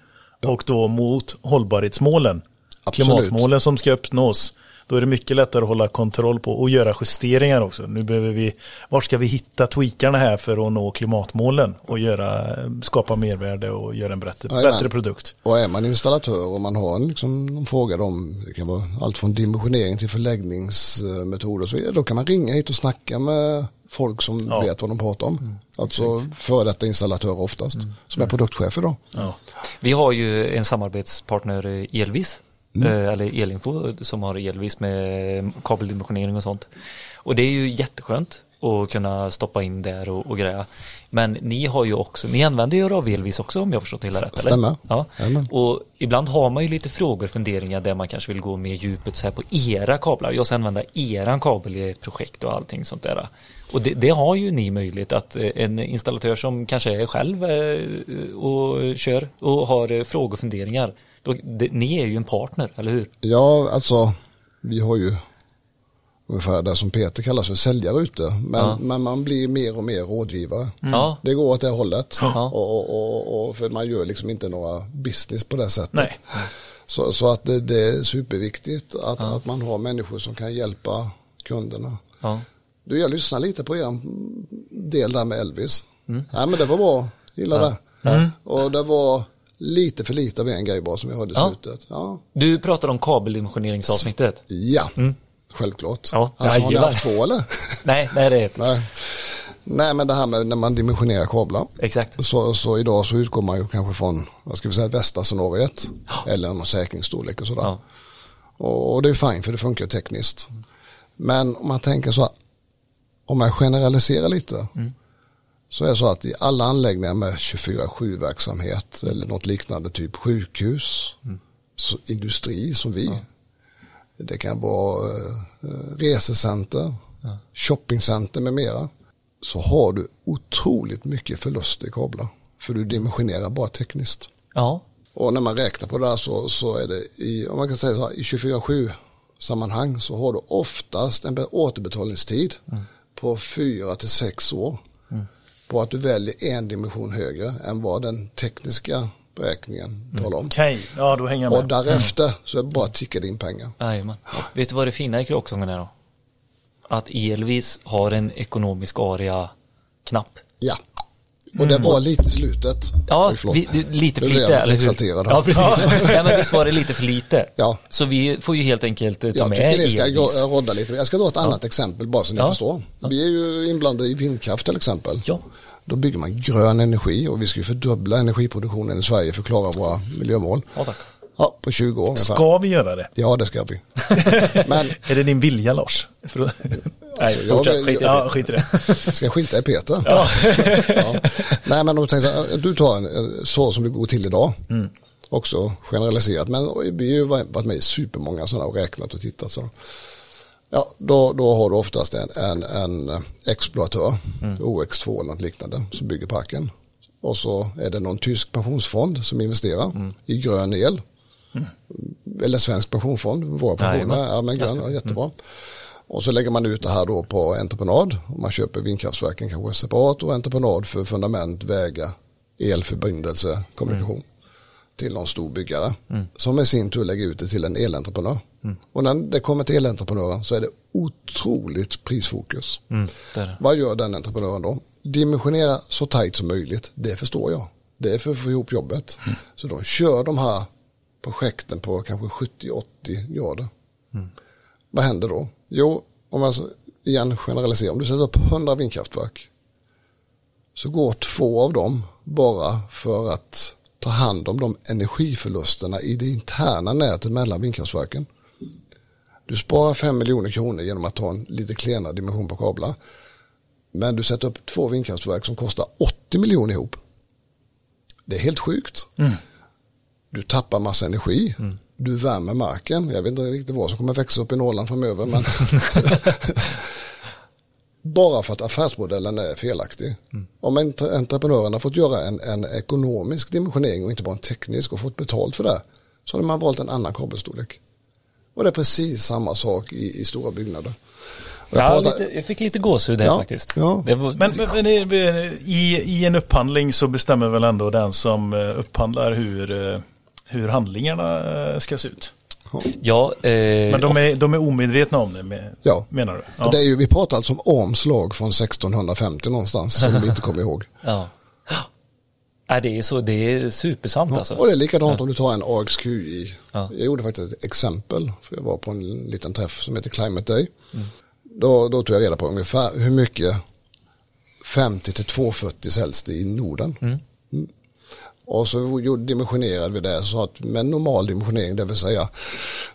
och då mot hållbarhetsmålen. Absolut. Klimatmålen som ska uppnås. Då är det mycket lättare att hålla kontroll på och göra justeringar också. Nu behöver vi, var ska vi hitta tweakarna här för att nå klimatmålen och göra, skapa mervärde och göra en bättre, Jajamän. bättre produkt. Och är man installatör och man har en, liksom, någon fråga om, det kan vara allt från dimensionering till förläggningsmetoder så då kan man ringa hit och snacka med folk som Ja. vet vad de pratar om. Alltså före detta installatörer oftast, som är produktchefer då. Ja. Vi har ju en samarbetspartner eh, Elvis. Eh, Eller Elinfo som har Elvis med kabeldimensionering och sånt. Och det är ju jätteskönt att kunna stoppa in där och, och greja. Men ni har ju också, ni använder ju av Elvis också om jag förstått det hela rätt eller? Stämmer. Ja. Jajamän. Och ibland har man ju lite frågor, funderingar där man kanske vill gå mer djupet så här på era kablar. Jag ska använda eran kabel i ett projekt och allting sånt där. Och det, det har ju ni möjlighet att eh, en installatör som kanske är själv eh, och kör och har eh, frågor och funderingar. Då, det, ni är ju en partner, eller hur? Ja, alltså vi har ju ungefär det som Peter kallas för säljare ute. Men, Ja. men man blir mer och mer rådgivare. Ja. Det går åt det hållet. Ja. Och, och, och, och för man gör liksom inte några business på det sättet. Nej. Så, så att det, det är superviktigt att, att man har människor som kan hjälpa kunderna. ja. Du, jag lyssnar lite på er del där med Elvis. Ja, men det var bra. Gillar det. Och det var lite för lite av en grej bara som jag hörde i Ja. slutet. Ja, Du pratar om kabeldimensioneringsavsnittet. ja. självklart. Ja, alltså, har ni haft två eller? Nej, nej det är. Nej. Nej, men det här med när man dimensionerar kablar. Exakt. Så, så idag så utgår man ju kanske från, vad ska vi säga, västra scenariet. Eller någon säkringsstorlek och sådär. Ja. Och, och det är fint för det funkar ju tekniskt. Men om man tänker så här, om man generaliserar lite. Så är det så att i alla anläggningar med 24-7 verksamhet eller något liknande, typ sjukhus, så industri som vi. Det kan vara eh, resecenter, shoppingcenter med mera. Så har du otroligt mycket förluster i kablar. För du dimensionerar bara tekniskt. Ja. Och när man räknar på det här så, så är det i, om man kan säga så här, i 24-7 sammanhang så har du oftast en be- återbetalningstid på 4 till 6 år. På att du väljer en dimension högre än vad den tekniska beräkningen talar om. Okej, ja då hänger jag med. Och därefter så är det bara ticka din pengar. Jajamän. Vet du vad det fina i kråksången är då? Att Elvis har en ekonomisk area-knapp. Ja. Och det var lite slutet. Ja, vi, lite för lite, jag eller hur? exalterad. Ja, precis. ja, men visst var det lite för lite? Ja. Så vi får ju helt enkelt eh, ta Jag med tycker ni ska Elvis. gå- rodda lite. Jag ska dra ett annat exempel bara så ni Ja. förstår. Vi är ju inblandade i vindkraft till exempel. Ja. Då bygger man grön energi och vi ska ju fördubbla energiproduktionen i Sverige för att klara våra miljömål. Ja, tack. Ja, på 20 år ungefär. Ska vi göra det? Ja, det ska vi. Men Är det din vilja Lars? För att... Nej, jag fortsätt. skit i det. Ja, skit i det. ska jag skita i Peter? Ja. Nej, men om du tänker du tar en, så som det går till idag. Också generaliserat, men vi har ju varit med i supermånga sådana och räknat och tittat. Så. Ja, då, då har du oftast en, en, en exploatör, OX2 eller något liknande, som bygger parken. Och så är det någon tysk pensionsfond som investerar i grön el. Eller svensk pensionsfond, våra pensioner. Ja, men grön, ja, jättebra. Och så lägger man ut det här då på entreprenad. Man köper vindkraftverken kanske separat och entreprenad för fundament, vägar, elförbindelse, kommunikation. Till någon stor byggare. Som i sin tur lägger ut det till en elentreprenör. Och när det kommer till elentreprenören så är det otroligt prisfokus. Mm, det. Vad gör den entreprenören då? Dimensionera så tajt som möjligt. Det förstår jag. Det är för att få ihop jobbet. Så de kör de här projekten på kanske 70-80 grader. Vad händer då? Jo, om man igen generaliserar. Om du sätter upp 100 vindkraftverk. Så går två av dem bara för att ta hand om de energiförlusterna i det interna nätet mellan vindkraftverken. Du sparar 5 miljoner kronor genom att ta en lite klenare dimension på kablar. Men du sätter upp två vindkraftverk som kostar 80 miljoner ihop. Det är helt sjukt. Du tappar massa energi. Du värmer marken. Jag vet inte riktigt vad som kommer växa upp i Norrland framöver. Men Bara för att affärsmodellen är felaktig. Om entre- entreprenören har fått göra en, en ekonomisk dimensionering och inte bara en teknisk och fått betalt för det. Så hade man valt en annan kabelstorlek. Och det är precis samma sak i, i stora byggnader. Jag Ja, pratar- lite, jag fick lite gåshud här Ja, faktiskt. ja. Det var, Men, men, men i, i, i en upphandling så bestämmer väl ändå den som eh, upphandlar hur, eh, hur handlingarna eh, ska se ut. ja, eh, Men de är, de är omedvetna om det, med, Ja. menar du? Ja. Det är ju, vi pratar alltså om Ohms lag från 1650 någonstans som vi inte kommer ihåg. ja. Ja, det är så, det är supersant alltså. Och det är likadant om du tar en AXQI. Ja. Jag gjorde faktiskt ett exempel. För jag var på en liten träff som heter Climate Day. Då, då tog jag reda på ungefär hur mycket 50 till 240 säljs det i Norden. Mm. Och så dimensionerade vi det så att med normal dimensionering, det vill säga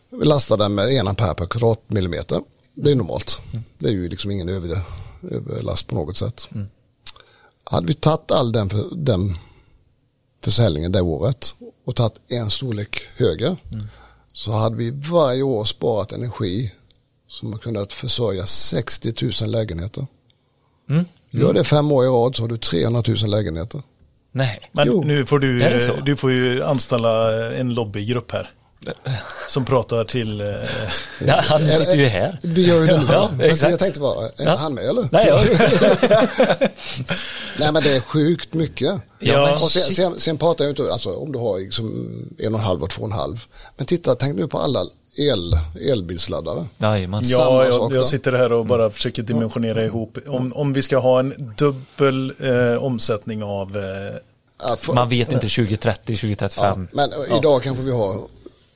vi lastar den med en ampere per kvadratmillimeter. Det är normalt. Det är ju liksom ingen över, överlast på något sätt. Hade vi tagit all den, för- den försäljningen det året och tagit en storlek högre så hade vi varje år sparat energi som har kunnat försörja 60 000 lägenheter. Mm. Gör det fem år i rad så har du 300 000 lägenheter. Nej. Men Jo. nu får du, du får ju anställa en lobbygrupp här. Som pratar till... eh, Ja, han sitter ju här. Vi gör ju det nu. Ja, jag tänkte bara, är Ja. han med eller? Nej, ja. Nej men det är sjukt mycket. Ja, och sen, sen, sen pratar jag inte, alltså om du har liksom en och en halv och två och en halv. Men titta, tänk nu på alla el, elbilsladdare. Jajamän. Ja, jag, sak jag sitter här och bara försöker dimensionera ihop. Om, om vi ska ha en dubbel eh, omsättning av... Eh, Ja, för, Man vet inte 2030, ja, 2035. men idag kanske vi har,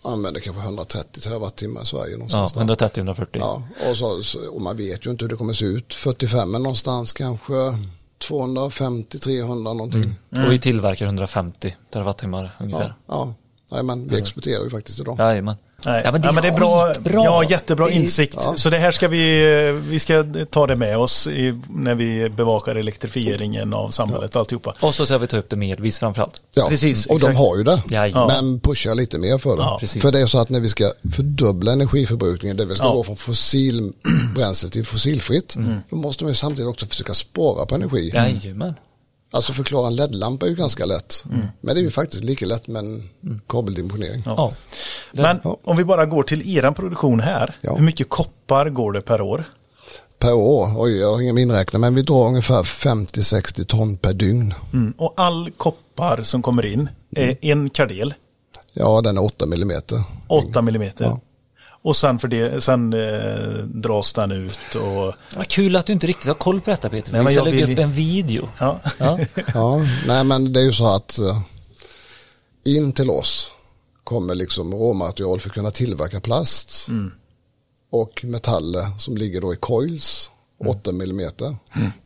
använder kanske 130 terawattimmar i Sverige Ja, någonstans. där. 130-140. Ja, och, så, och man vet ju inte hur det kommer se ut. 45 men någonstans kanske 250-300 någonting. Och vi tillverkar 150 terawattimmar ungefär. Ja, ja. Nej, men vi exporterar ju faktiskt idag. Jajamän. Nej, Ja, men det, ja, men det är bra, skitbra. Ja, jättebra Det är- insikt. ja. Så det här ska vi, vi ska ta det med oss i, när vi bevakar elektrifieringen av samhället, alltihopa. Och så ska vi ta upp det med elvis framförallt. Ja, Precis, och de exakt. har ju det. Jajamän. Men pushar lite mer för det. Ja, för det är så att när vi ska fördubbla energiförbrukningen, det vi ska Ja. gå från fossilbränsle till fossilfritt, Mm. då måste man ju samtidigt också försöka spara på energi. Jajamän. Alltså förklara en LED-lampa är ju ganska lätt. Mm. Men det är ju faktiskt lika lätt med en kabeldimensionering. Ja. Men om vi bara går till eran produktion här. Ja. Hur mycket koppar går det per år? Per år, oj jag har ingen inräknare, men vi drar ungefär 50-60 ton per dygn. Mm. Och all koppar som kommer in är en kardel, Ja, den är 8 millimeter. 8 millimeter. Ja. Och sen, för det, sen eh, dras den ut och... Vad kul att du inte riktigt har koll på detta Peter. Nej, vi men ska jag lägga upp en video. Ja. Ja. Ja, nej men det är ju så att eh, in till oss kommer liksom råmaterial för att kunna tillverka plast och metaller som ligger då i coils, 8 millimeter,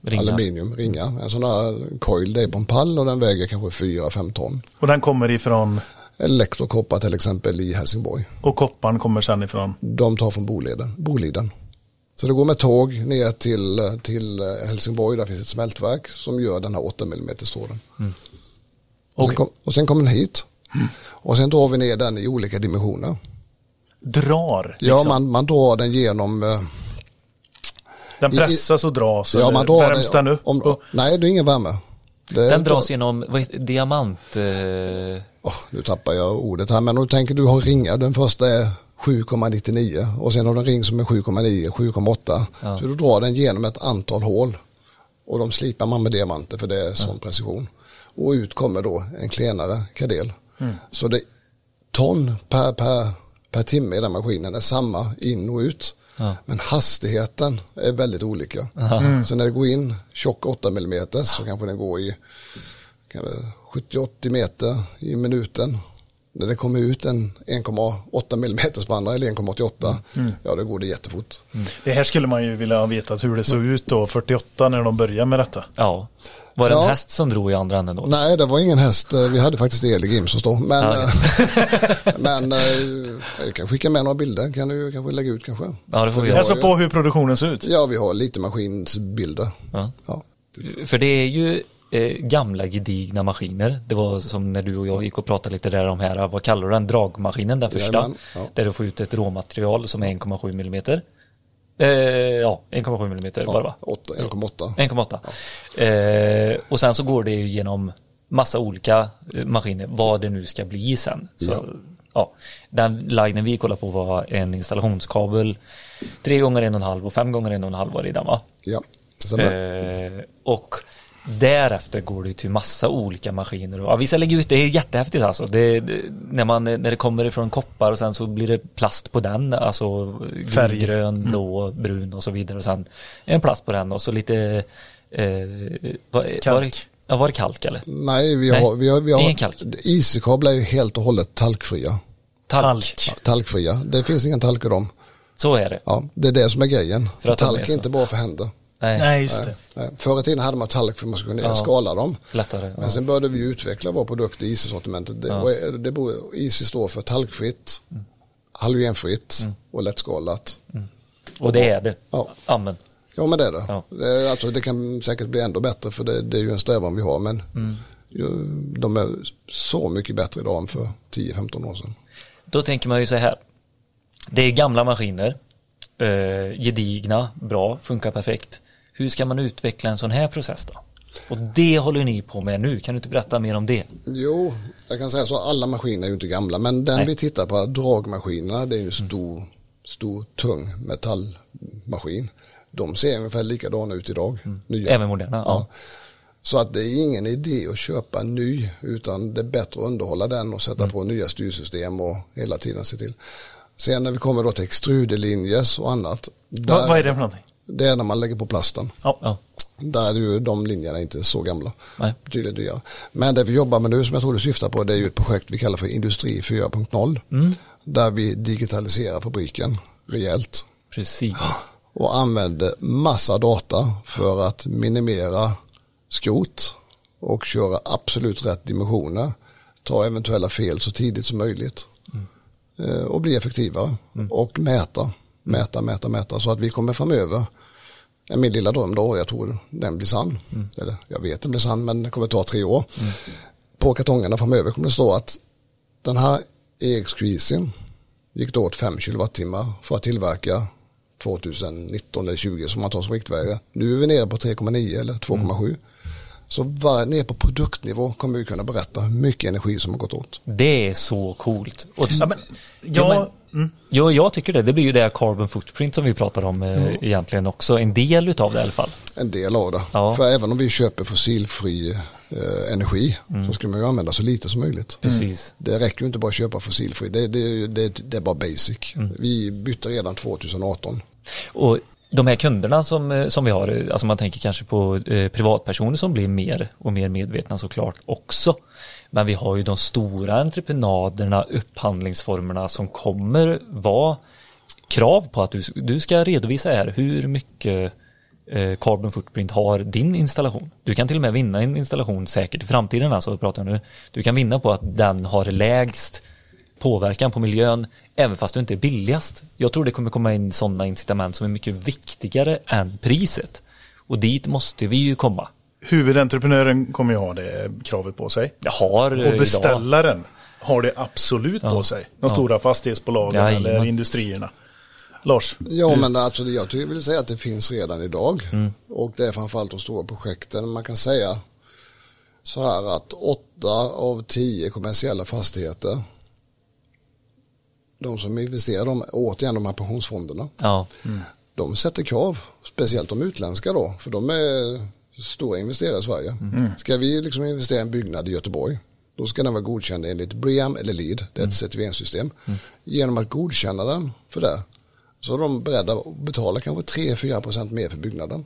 Ringar. aluminium, ringar. En sån där coil det är på en pall och den väger kanske 4-5 ton. Och den kommer ifrån, Elektrokoppar till exempel i Helsingborg. och kopparn kommer sen ifrån. De tar från Boliden. Boliden. Så det går med tåg ner till, till Helsingborg, där finns ett smältverk som gör den här 8 mm. Och, sen Okej. kom, och sen kommer den hit. Och sen drar vi ner den i olika dimensioner. Drar. Ja, liksom. man, man drar den genom... eh, Den i- pressas och dras. ja, man drar värms den upp? Om, och, nej, det är ingen värme. Det Den dras genom vad heter, diamant... Åh, nu tappar jag ordet här, men om du tänker du har ringar, den första är 7,99 och sen har du en ring som är 7,9, 7,8. Så du drar den genom ett antal hål och de slipar man med diamanter för det är sån precision. Och ut kommer då en klenare kadel. Så det ton per, per, per timme i den maskinen är samma in och ut. Ja. Men hastigheten är väldigt olika. Så när det går in tjock 8 mm så kanske den går i kan det 70-80 meter i minuten. När det kommer ut en 1,8 mm spannare eller 1,88 ja då går det jättefort. det här skulle man ju vilja ha vetat hur det såg ut då, 48 när de började med detta. ja. Var det en Ja. häst som drog i andra änden då? Nej det var ingen häst, Eh, vi hade faktiskt el i Grimsås då. Men, Ja, eh, men eh, jag kan skicka med några bilder, kan du kanske lägga ut kanske? Ja, det får vi. Alltså på hur produktionen ser ut. Ja vi har lite maskinsbilder. Ja. Ja. För det är ju eh, gamla gedigna maskiner. Det var som när du och jag gick och pratade lite där om här, vad kallar du den, dragmaskinen, den första. Jajamän, ja. Där du får ut ett råmaterial som är 1,7 millimeter. Eh, ja, 1,7 millimeter var det va? åtta- 1,8. 1,8. Eh, och sen så går det ju genom massa olika eh, maskiner, vad det nu ska bli sen. Så, Ja. ja. Den linen vi kollade på var en installationskabel, 3 gånger 1,5 och 5 gånger 1,5 var det i den va? Ja. Sen, Eh, och därefter går det till massa olika maskiner. Och, ja, vissa lägger ut, det är jättehäftigt alltså. Det, det, när, man, när det kommer ifrån koppar och sen så blir det plast på den. Alltså Färg. grön, blå, brun och så vidare. Och sen en plast på den och så lite eh, var, Var Kalk. det, ja, var det kalk eller? nej, vi Nej, har, vi har, vi har ingen kalk. IC-kablar är ju helt och hållet talkfria. Talk. Ja, talkfria. Det finns ingen talk i dem. Så är det. Ja, det är det som är grejen. För att är talk är så. inte bra för händer. Nej, Nej, just det. Nej, Förr i tiden hade man talk för att man skulle kunna Ja. skala dem. lättare. Men sen började vi utveckla vår produkt i IC-sortimentet. Det, och det beror, står för talkfritt, Mm. halogenfritt och lättskalat. Och det är det. Ja. Amen. Ja men det är det. Ja. det, alltså, det kan säkert bli ändå bättre för det, det är ju en strävan vi har. Men Mm. ju, de är så mycket bättre idag än för 10-15 år sedan. Då tänker man ju så här. Det är gamla maskiner, eh, gedigna, bra, funkar perfekt. Hur ska man utveckla en sån här process då? Och det håller ni på med nu. Kan du inte berätta mer om det? Jo, jag kan säga så, alla maskiner är ju inte gamla, men den Nej. vi tittar på, dragmaskinerna, det är ju en stor, stor, tung metallmaskin. De ser ungefär likadana ut idag. Nya. Även moderna? Ja. Ja. Så att det är ingen idé att köpa en ny, utan det är bättre att underhålla den och sätta på nya styrsystem och hela tiden se till. Sen när vi kommer då till extruderlinjes och annat. Vad, där- vad är det för någonting? Det är när man lägger på plasten. Ja. Ja. Där är ju de linjerna inte så gamla. Nej. Betydligt dyrare. Men det vi jobbar med nu som jag tror du syftar på det är ju ett projekt vi kallar för Industri 4.0. Mm. Där vi digitaliserar fabriken rejält. Precis. Och använder massa data för att minimera skrot och köra absolut rätt dimensioner. Ta eventuella fel så tidigt som möjligt. Eh, Och bli effektivare. Och mäta, mäta, mäta, mäta. Så att vi kommer framöver är min lilla dröm då, jag tror den blir sann. Eller jag vet den blir sann men det kommer ta tre år. På kartongerna framöver kommer det stå att den här EX-krisen gick då åt 5 kilowattimmar för att tillverka 2019 eller 20 som man tar som riktvärde. Nu är vi nere på 3,9 eller 2,7. Så var, ner på produktnivå kommer vi kunna berätta hur mycket energi som har gått åt. Det är så coolt. Och, Ja, men, ja, men- Jo, jag tycker det. Det blir ju det carbon footprint som vi pratar om eh, egentligen också. En del utav det i alla fall. En del av det. Ja. För även om vi köper fossilfri eh, energi så ska man ju använda så lite som möjligt. Precis. Det räcker ju inte bara att köpa fossilfri. Det, det, det, det är bara basic. Vi bytte redan 2018. Och de här kunderna som, eh, som vi har, eh, alltså man tänker kanske på eh, privatpersoner som blir mer och mer medvetna såklart också. Men vi har ju de stora entreprenaderna, upphandlingsformerna som kommer vara krav på att du, du ska redovisa här hur mycket eh, carbon footprint har din installation. Du kan till och med vinna en installation säkert i framtiden, alltså pratar jag nu. Du kan vinna på att den har lägst påverkan på miljön, även fast du inte är billigast. Jag tror det kommer komma in sådana incitament som är mycket viktigare än priset. Och dit måste vi ju komma huvudentreprenören kommer ju ha det kravet på sig. Jag har eh, Och beställaren har det absolut på sig. De Ja. stora fastighetsbolagen Jajamän. eller industrierna. Lars? Ja men alltså, jag tycker- vill säga att det finns redan idag. Och det är framförallt de stora projekten. Man kan säga så här att åtta av tio kommersiella fastigheter de som investerar, de, återigen de här pensionsfonderna, Ja, de sätter krav, speciellt de utländska då, för de är stora investerare i Sverige. Ska vi liksom investera i en byggnad i Göteborg, då ska den vara godkänd enligt BREEAM eller LEED, det är ett certifieringssystem. Genom att godkänna den för det, så är de beredda att betala kanske 3-4% mer för byggnaden.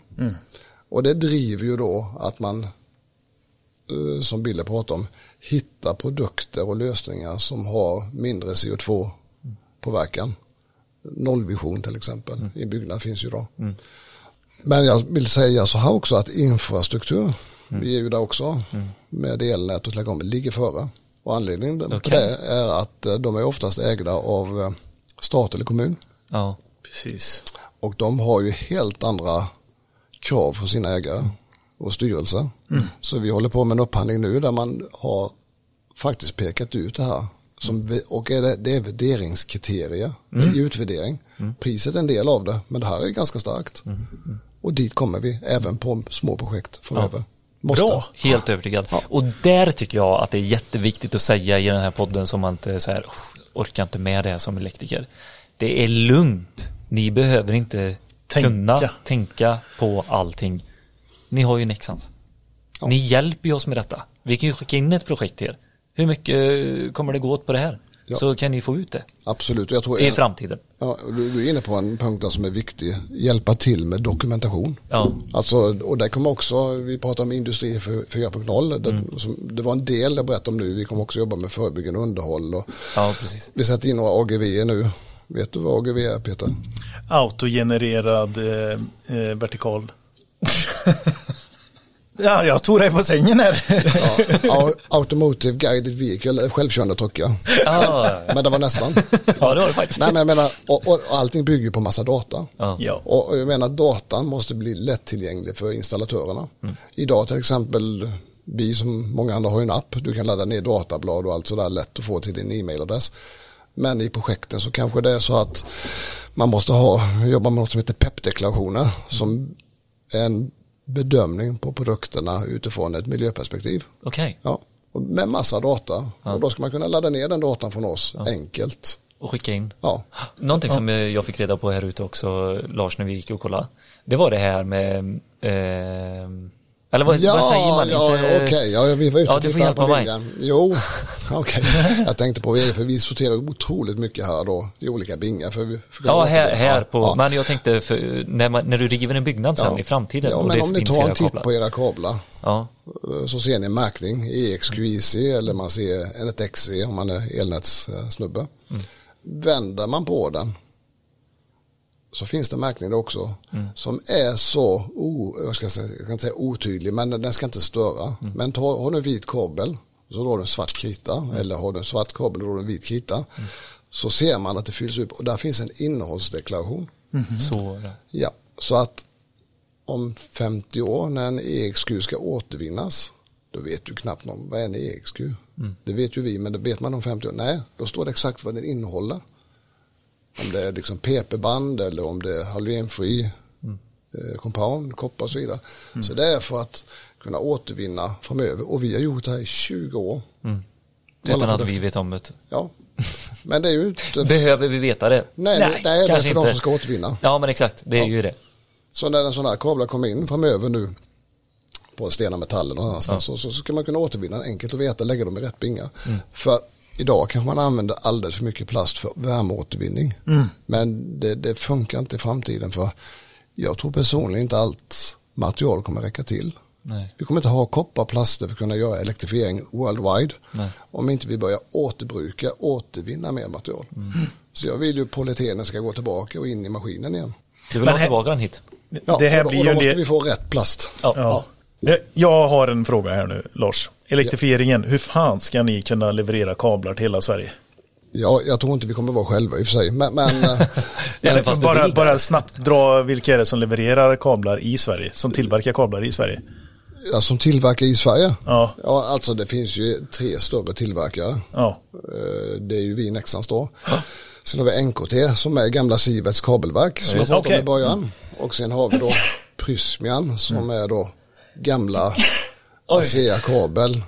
Och det driver ju då att man, eh, som Bille pratade om, hittar produkter och lösningar som har mindre CO2-påverkan. Nollvision till exempel i en byggnad finns ju då. Men jag vill säga så här också att infrastruktur, vi är ju där också med elnät och telekom, ligger före. Och anledningen till Okej. det är att eh, de är oftast ägda av eh, stat eller kommun. ja, Precis. Och de har ju helt andra krav från sina ägare och styrelser. Så vi håller på med en upphandling nu där man har faktiskt pekat ut det här. Som, vi- och är det, det är värderingskriterier i utvärdering. Priset är en del av det, men det här är ganska starkt. Och dit kommer vi även på små projekt framöver. Måste. Bra. helt övertygad. Och där tycker jag att det är jätteviktigt att säga i den här podden som man inte så här, "Usch, orkar inte med det här som elektriker. Det är lugnt. Ni behöver inte Tänka. kunna tänka på allting. Ni har ju Nexans. Ni hjälper ju oss med detta. Vi kan ju skicka in ett projekt till er. Hur mycket kommer det gå åt på det här? Ja. Så kan ni få ut det Absolut. Jag tror i framtiden. ja, du, är inne på en punkt som är viktig. Hjälpa till med dokumentation. Ja, Alltså, och det kommer också, vi pratar om industri för- 4.0, det, som, det var en del jag berättade om nu, vi kommer också jobba med förebyggande underhåll och ja precis. vi sätter in några AGV nu. Vet du vad AGV är Peter? Autogenererad eh, eh, vertikal. ja, jag tog dig på sängen här. Ja, Au- Automotive Guided Vehicle, självkörande truckar. Ja, Men det var nästan. ja det var det faktiskt. Nej men jag menar, och, och, allting bygger på massa data. Ja. Och jag menar datan måste bli lättillgänglig för installatörerna. Idag till exempel, vi som många andra har ju en app, du kan ladda ner datablad och allt sådär lätt att få till din e-mailadress. Men i projekten så kanske det är så att man måste ha, jobba med något som heter PEP-deklarationer som är en bedömning på produkterna utifrån ett miljöperspektiv. Okej, Ja, och med massa data. Och då ska man kunna ladda ner den datan från oss enkelt. och skicka in. Ja, Någonting som eh, jag fick reda på här ute också, Lars, när vi gick och kollade. Det var det här med eh, Eller vad, vad säger man? Ja, Inte- okej. Ja, vi var ute Ja, och tittade på mig. bingan. Jo, okej. Jag tänkte på er, för vi sorterar otroligt mycket här då i olika bingar. För vi, för Ja, här, här på, Ja. men jag tänkte för, när, man, när du river en byggnad sen Ja. i framtiden Ja, men om ni tar en titt kablar. på era kablar Ja, så ser ni en märkning, EXQIC eller man ser ett XE om man är elnätssnubbe. Mm. Vänder man på den så finns det märkning också Mm. som är så, o, jag, ska säga, jag inte säga otydlig, men den ska inte störa. Mm. Men ta, har du en vit kabel så har du en svart krita Mm. eller har du en svart kabel och har du en vit krita så ser man att det fylls upp och där finns en innehållsdeklaration. så. Ja, så att om 50 år när en EXQ ska återvinnas, då vet du knappt någon, vad är en EXQ? Det vet ju vi, men det vet man om 50 år. Nej, då står det exakt vad den innehåller. Om det är liksom PP-band eller om det är halogenfri eh, compound, koppar och så vidare. Så det är för att kunna återvinna framöver. Och vi har gjort det här i 20 år. Utan Alla att vi vet om det. Ja, men det är ju inte... Behöver vi veta det? Nej, nej, nej det är för de inte. som ska återvinna. Ja, men exakt. Det är Ja. ju det. Så när en sån här kablar kommer in framöver nu på sten och metaller någon annanstans så, så ska man kunna återvinna den enkelt och veta, lägga dem i rätt bingar. För idag kanske man använder alldeles för mycket plast för värmeåtervinning. Men det, det funkar inte i framtiden för jag tror personligen inte allt material kommer räcka till. Nej. Vi kommer inte ha kopparplaster för att kunna göra elektrifiering worldwide. Nej. Om inte vi börjar återbruka, återvinna mer material. Så jag vill ju polyetenen ska gå tillbaka och in i maskinen igen. Du vill ha här- tillbaka den hit? Ja, det här och då, blir och ju då måste det- vi få rätt plast. Ja. Ja. Eh, Jag har en fråga här nu, Lars. Elektrifieringen, hur fan ska ni kunna leverera kablar till hela Sverige? Ja, jag tror inte vi kommer vara själva i och för sig. Men, men, eh, du bara, bara snabbt dra vilka är det som levererar kablar i Sverige? Som tillverkar kablar i Sverige? ja, som tillverkar i Sverige. Ja. Ja, alltså det finns ju tre större tillverkare. Ja. Eh, Det är ju vi Nexans då. Sen har vi NKT som är gamla Sivets kabelverk som jag pratade om okej. i början. Och sen har vi då Prysmian som är då gamla. ASEA kabel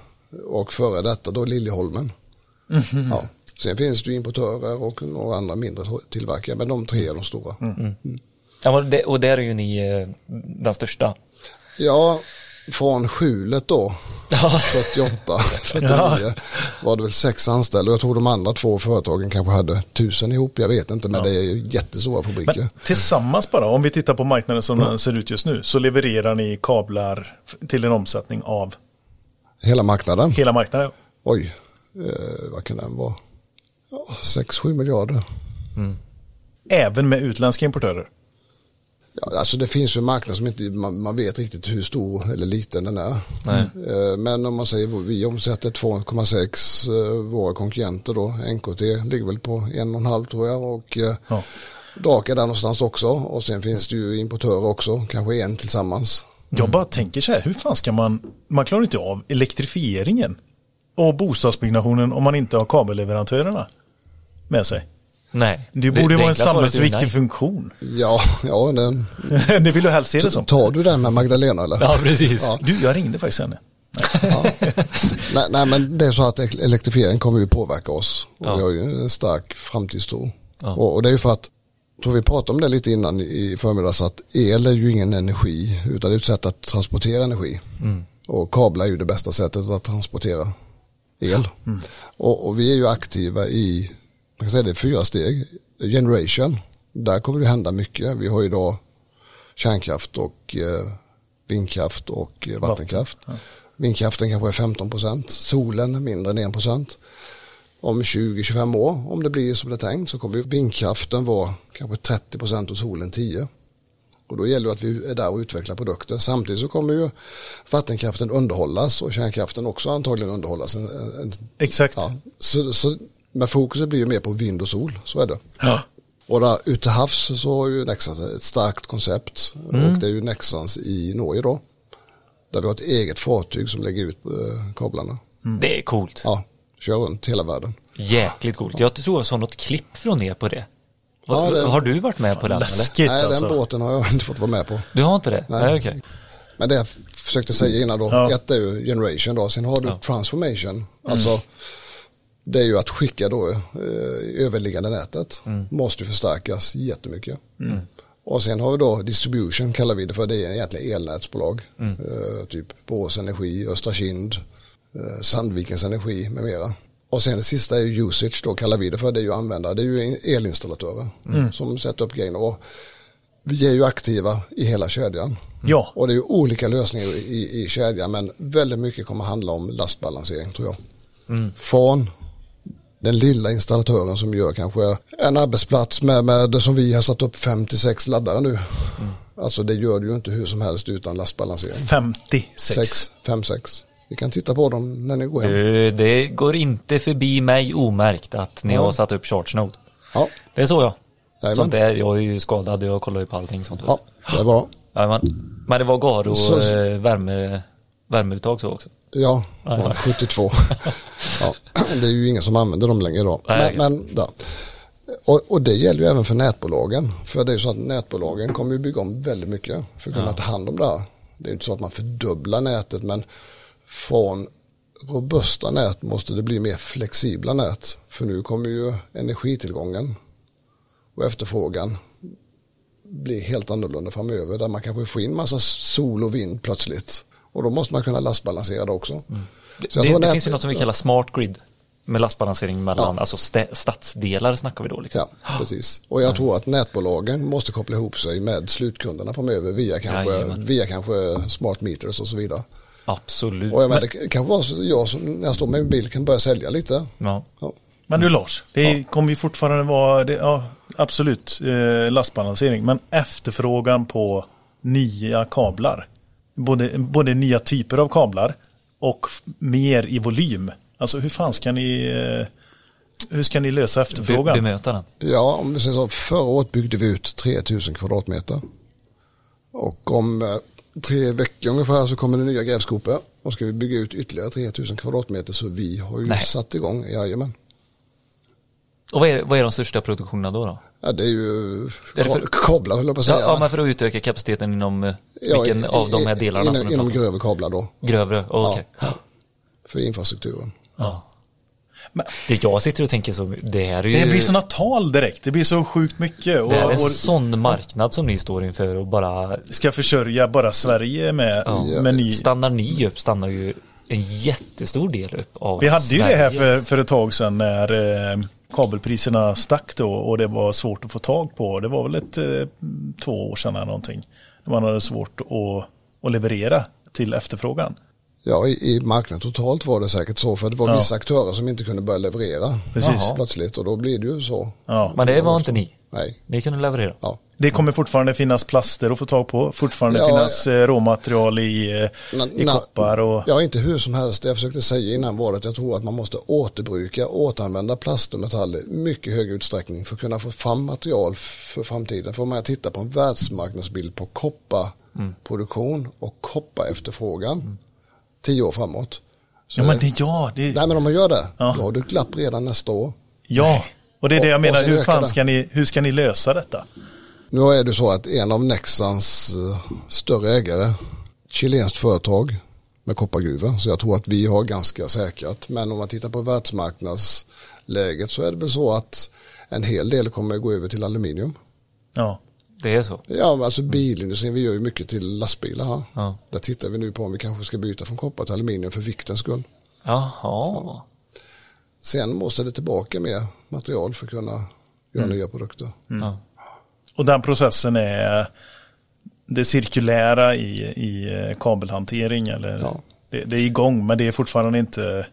och före detta då Liljeholmen. Ja. Sen finns det ju importörer och några andra mindre tillverkare men de tre är de stora. Ja, men det, och där är ju ni eh, den största. Ja, från skjulet då, 48, 49, var det väl sex anställda. Jag tror de andra två företagen kanske hade tusen ihop, jag vet inte, men det är jättestora fabriker. Men tillsammans bara, om vi tittar på marknaden som den ser ut just nu, så levererar ni kablar till en omsättning av Hela marknaden, hela marknaden. oj, eh, vad kan den vara? Ja, 6-7 miljarder. Även med utländska importörer. Ja, alltså det finns ju en marknad som inte man, man vet riktigt hur stor eller liten den är. Nej. Eh, Men om man säger vi omsätter 2,6 eh, våra konkurrenter då, NKT ligger väl på 1,5 tror jag och eh, Ja. Drake är där någonstans också och sen finns det ju importörer också, kanske en tillsammans. Jag bara tänker så här, hur fan ska man, man klarar inte av elektrifieringen och bostadsbyggnationen om man inte har kabelleverantörerna med sig. Nej. Det borde ju vara en samhällsviktig funktion. Ja, ja den, det vill du helst se det som. tar du den med Magdalena eller? Ja, precis. Ja. Du, jag ringde faktiskt henne. nej, nej men det är så att elektrifiering kommer ju påverka oss och Ja. vi har ju en stark framtidstro. Ja. Och, och det är ju för att, tror vi pratade om det lite innan i förmiddags, att el är ju ingen energi utan det är ett sätt att transportera energi. Och kablar är ju det bästa sättet att transportera el. Och, och vi är ju aktiva i, kan säga det är fyra steg. Generation, där kommer det hända mycket. Vi har då kärnkraft och eh, vindkraft och eh, vattenkraft. Vindkraften kanske är 15 procent, solen mindre än 1 procent. Om 20-25 år, om det blir som det är tänkt, så kommer vindkraften vara kanske 30 procent och solen 10. Och då gäller det att vi är där och utvecklar produkter. Samtidigt så kommer ju vattenkraften underhållas och kärnkraften också antagligen underhållas. Exakt. ja. så, så, men fokuset blir ju mer på vind och sol, så är det. Ja. Och där ute havs så har ju Nexans ett starkt koncept. Och det är ju Nexans i Norge då. Där vi har ett eget fartyg som lägger ut eh, kablarna. Det är coolt. Ja, kör runt hela världen. Jäkligt coolt. Jag tror jag såg något klipp från er på det. Ja, Har- det- Har du varit med på den eller? Läskigt Nej, alltså. den båten har jag inte fått vara med på. Du har inte det? Nej. Nej, okej. Men det jag försökte säga innan då, Ja. ett är ju generation då, sen har du Ja. transformation. Alltså, det är ju att skicka då eh, överliggande nätet. Måste ju förstärkas jättemycket. Och sen har vi då distribution kallar vi det för. Det är egentligen elnätsbolag. Eh, typ Borås Energi, Östra Kind, eh, Sandvikens Energi med mera. Och sen det sista är ju usage då kallar vi det för. Det är ju användare. Det är ju elinstallatörer som sätter upp grejerna. Och vi är ju aktiva i hela kedjan. Ja, Och det är ju olika lösningar i, i kedjan men väldigt mycket kommer handla om lastbalansering tror jag. Från den lilla installatören som gör kanske en arbetsplats med, med som vi har satt upp 56 laddare nu. Alltså det gör du ju inte hur som helst utan lastbalansering. 56. 6, 5, 6. Vi kan titta på dem när ni går hem. Du, det går inte förbi mig omärkt att ni Ja. har satt upp ChargeNode. Ja, Det är så ja. Jajamän. Sånt är, jag är ju skadad, jag kollar ju på allting sånt. ja det är bra. Jajamän. Men det var gar och Så- eh, värme, värmeuttag så också. Ja, Jajamän. 72. ja, det är ju ingen som använder dem längre idag. Nej. Men, men, ja. och, och det gäller ju även för nätbolagen. För det är ju så att nätbolagen kommer ju bygga om väldigt mycket för att kunna ta hand om det här. Det är ju inte så att man fördubblar nätet men från robusta nät måste det bli mer flexibla nät. För nu kommer ju energitillgången och efterfrågan bli helt annorlunda framöver. Där man kanske får in massa sol och vind plötsligt. Och då måste man kunna lastbalansera det också. Det, Så jag det, det nät- finns ju något som vi kallar smart grid. Med lastbalansering mellan, Ja. alltså stä, stadsdelar snackar vi då liksom. Ja, precis. Och jag tror att nätbolagen måste koppla ihop sig med slutkunderna framöver via kanske, Jajamän. via kanske smart meters och så vidare. Absolut. Och jag menar, det kan vara så jag som när jag står med min bil kan börja sälja lite. ja. Ja, Men du Lars, det kommer ju fortfarande vara, det, ja, absolut, eh, lastbalansering. Men efterfrågan på nya kablar. Både, både nya typer av kablar och mer i volym. Alltså hur fan ska ni, eh, hur ska ni lösa Be, efterfrågan? bemöta den. ja om vi säger så, förra året byggde vi ut 3000 kvadratmeter. Och om eh, tre veckor ungefär så kommer det nya grävskopor. Och ska vi bygga ut ytterligare 3000 kvadratmeter så vi har ju Nej. satt igång, jajamän. Och vad är, vad är de största produktionerna då? då? Ja, det är ju kablar höll jag på att säga. ja, men för att utöka kapaciteten inom eh, Ja, vilken i- av de här delarna inom, inom grövre kablar då. Grövre, okej. Ja, för infrastrukturen. Ja. Men- Det jag sitter och tänker så, det här är ju... Det blir sådana tal direkt, det blir så sjukt mycket. Och, det är en och sån marknad som ni står inför och bara... ska försörja bara Sverige med, Ja. med ny... Stannar ni upp stannar ju en jättestor del upp av Vi hade ju det här för, Sveriges- för ett tag sedan när eh, kabelpriserna stack då och det var svårt att få tag på. Det var väl ett eh, två år sedan eller någonting. Man hade svårt att, att leverera till efterfrågan. Ja, i, i marknaden totalt var det säkert så. För det var Ja. vissa aktörer som inte kunde börja leverera. Precis. Plötsligt och då blir det ju så. Ja. Men det var inte ni. Nej, Ni kunde leverera. ja. Det kommer fortfarande finnas plaster att få tag på. Fortfarande Ja, finnas eh, råmaterial i, eh, Na- i na- koppar och... Ja, inte hur som helst. Det jag försökte säga innan var att jag tror att man måste återbruka, återanvända plast och metaller i mycket hög utsträckning för att kunna få fram material för framtiden. För om man tittar på en världsmarknadsbild på kopparproduktion och kopparefterfrågan tio år framåt. Så Ja men det, ja, det, Nej men om man gör det, Ja. då har du glapp redan nästa år. ja. Och det är det jag Och- menar, hur fan ska ni, hur ska ni lösa detta? Nu är det så att en av Nexans eh, större ägare, chilenskt företag med koppargruvor, så jag tror att vi har ganska säkrat. Men om man tittar på världsmarknadsläget så är det väl så att en hel del kommer att gå över till aluminium. Ja. Det är så. Ja, alltså bilindustrin, vi gör ju mycket till lastbilar här. Ja. Där tittar vi nu på om vi kanske ska byta från koppar till aluminium för viktens skull. Jaha. Sen måste det tillbaka mer material för att kunna göra nya produkter. Ja. Och den processen är det cirkulära i, i eh, kabelhantering eller? Ja. Det, det är igång men det är fortfarande inte,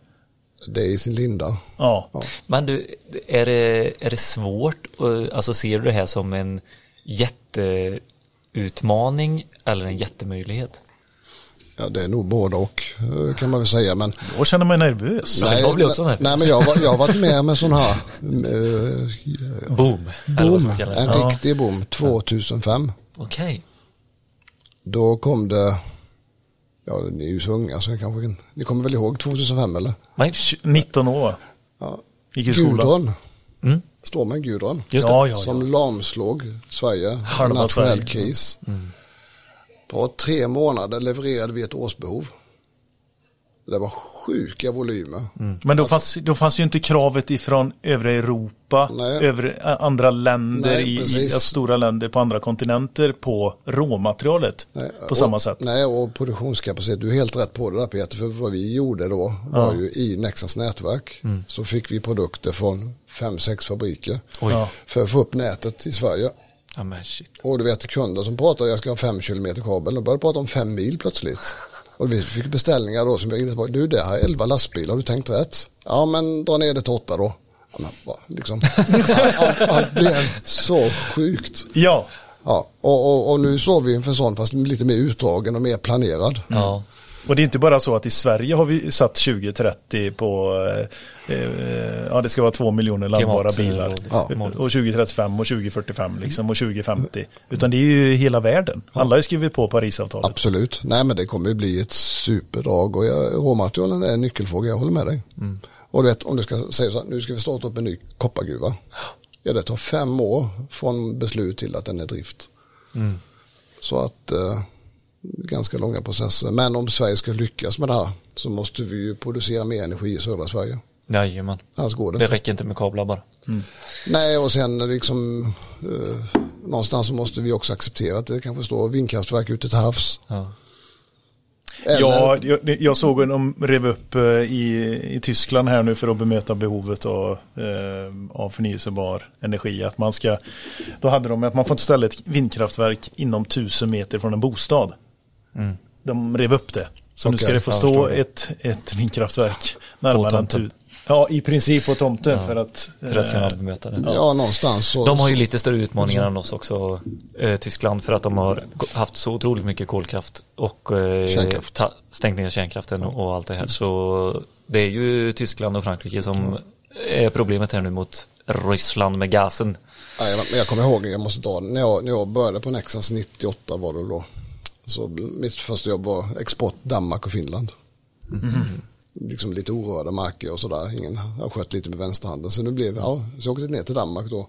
Det är i sin linda. ja. Ja. Men du, är det, är det svårt, eh, alltså ser du det här som en jätteutmaning eller en jättemöjlighet? Ja, det är nog båda och kan man väl säga. Men Då känner man nervös. Ja, jag blir också nervös. nej, men jag, var- jag har varit med med sån här eh, Boom. Boom, en Ja. riktig boom 2005. Okej. Då kom det, ja ni är ju så unga så jag kanske, kan- ni kommer väl ihåg 2005 eller? Nej, 19 år. Ja. Gick i skolan. Gudrun, Mm. Stormen Gudrun. just det. Ja, ja, som ja. lamslog Sverige, Halva nationell Sverige. kris. På tre månader levererade vi ett årsbehov. Det var sjuka volymer. Men då fanns, då fanns ju inte kravet ifrån övriga Europa, Nej. övriga, andra länder, Nej, i, i, ja, stora länder på andra kontinenter på råmaterialet Nej, på samma och, sätt. Nej, och produktionskapacitet, du är helt rätt på det där Peter, för vad vi gjorde då var ju i Nexans nätverk Mm. så fick vi produkter från fem, sex fabriker Oj. Ja. för att få upp nätet i Sverige. Ja men shit. Och du vet kunder som pratar, jag ska ha fem kilometer kabel, de började prata om fem mil plötsligt. Och vi fick beställningar då som jag inte på, du det här är elva lastbilar, har du tänkt rätt? Ja men dra ner det till åtta då. Ja, liksom. allt, allt blev så sjukt. Ja, Ja, och, och, och nu står vi inför en sån fast lite mer utdragen och mer planerad. Ja. Och det är inte bara så att i Sverige har vi satt 2030 på, eh, eh, ja det ska vara två miljoner laddbara bilar. Ja. Och 2035 och 2045 liksom och 2050. Utan det är ju hela världen. Alla har ju skrivit på Parisavtalet. Absolut. Nej men det kommer ju bli ett superdrag och jag, råmaterialen är en nyckelfråga, jag håller med dig. Och du vet om du ska säga så här, nu ska vi starta upp en ny koppargruva. Ja det tar fem år från beslut till att den är drift. Så att eh, ganska långa processer. Men om Sverige ska lyckas med det här så måste vi ju producera mer energi i södra Sverige. Jajamän. Annars går det Det inte. räcker inte med kablar bara. Nej, och sen liksom eh, någonstans så måste vi också acceptera att det kanske står vindkraftverk ute till havs. Ja. Eller, Ja, jag, jag såg att de rev upp eh, i, i Tyskland här nu för att bemöta behovet av, eh, av förnyelsebar energi. Att man ska, då hade de att man får inte ställa ett vindkraftverk inom tusen meter från en bostad. De rev upp det. Så nu ska det få jag stå ett, ett vindkraftverk närmare tu, Ja, i princip på tomten för att... För att kunna eh, bemöta det. ja, någonstans så. De har ju lite större utmaningar än oss också, eh, Tyskland, för att de har haft så otroligt mycket kolkraft och eh, ta- stängt ner kärnkraften och, och allt det här. Så det är ju Tyskland och Frankrike som är problemet här nu mot Ryssland med gasen. Men jag kommer ihåg, jag måste det. när jag, när jag började på Nexans 98 var det då. Så mitt första jobb var export Danmark och Finland. Liksom lite orörda marker och sådär. Ingen har skött lite med vänsterhanden. Så nu blev ja, så jag åkte ner till Danmark då.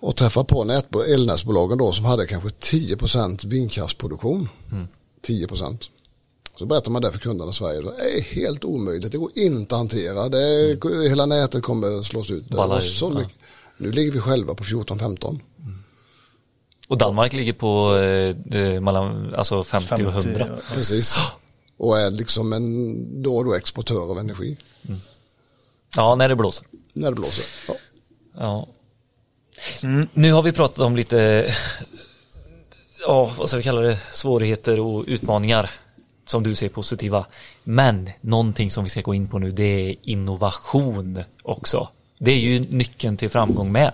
Och träffade på nätbo- elnätsbolagen då som hade kanske 10% vindkraftsproduktion. 10%. Så berättar man det för kunderna i Sverige. Det är helt omöjligt. Det går inte att hantera. Det är, Hela nätet kommer slås ut. Ballar så ja. mycket. Nu ligger vi själva på 14-15. Och Danmark ligger på eh, eh, mellan alltså 50, och 100. ja. Precis. Och är liksom en då och då exportör av energi. Ja, när det blåser. När det blåser. Ja. Ja. Nu har vi pratat om lite, ja, vad ska vi kalla det, svårigheter och utmaningar som du ser positiva. Men någonting som vi ska gå in på nu, det är innovation också. Det är ju nyckeln till framgång med.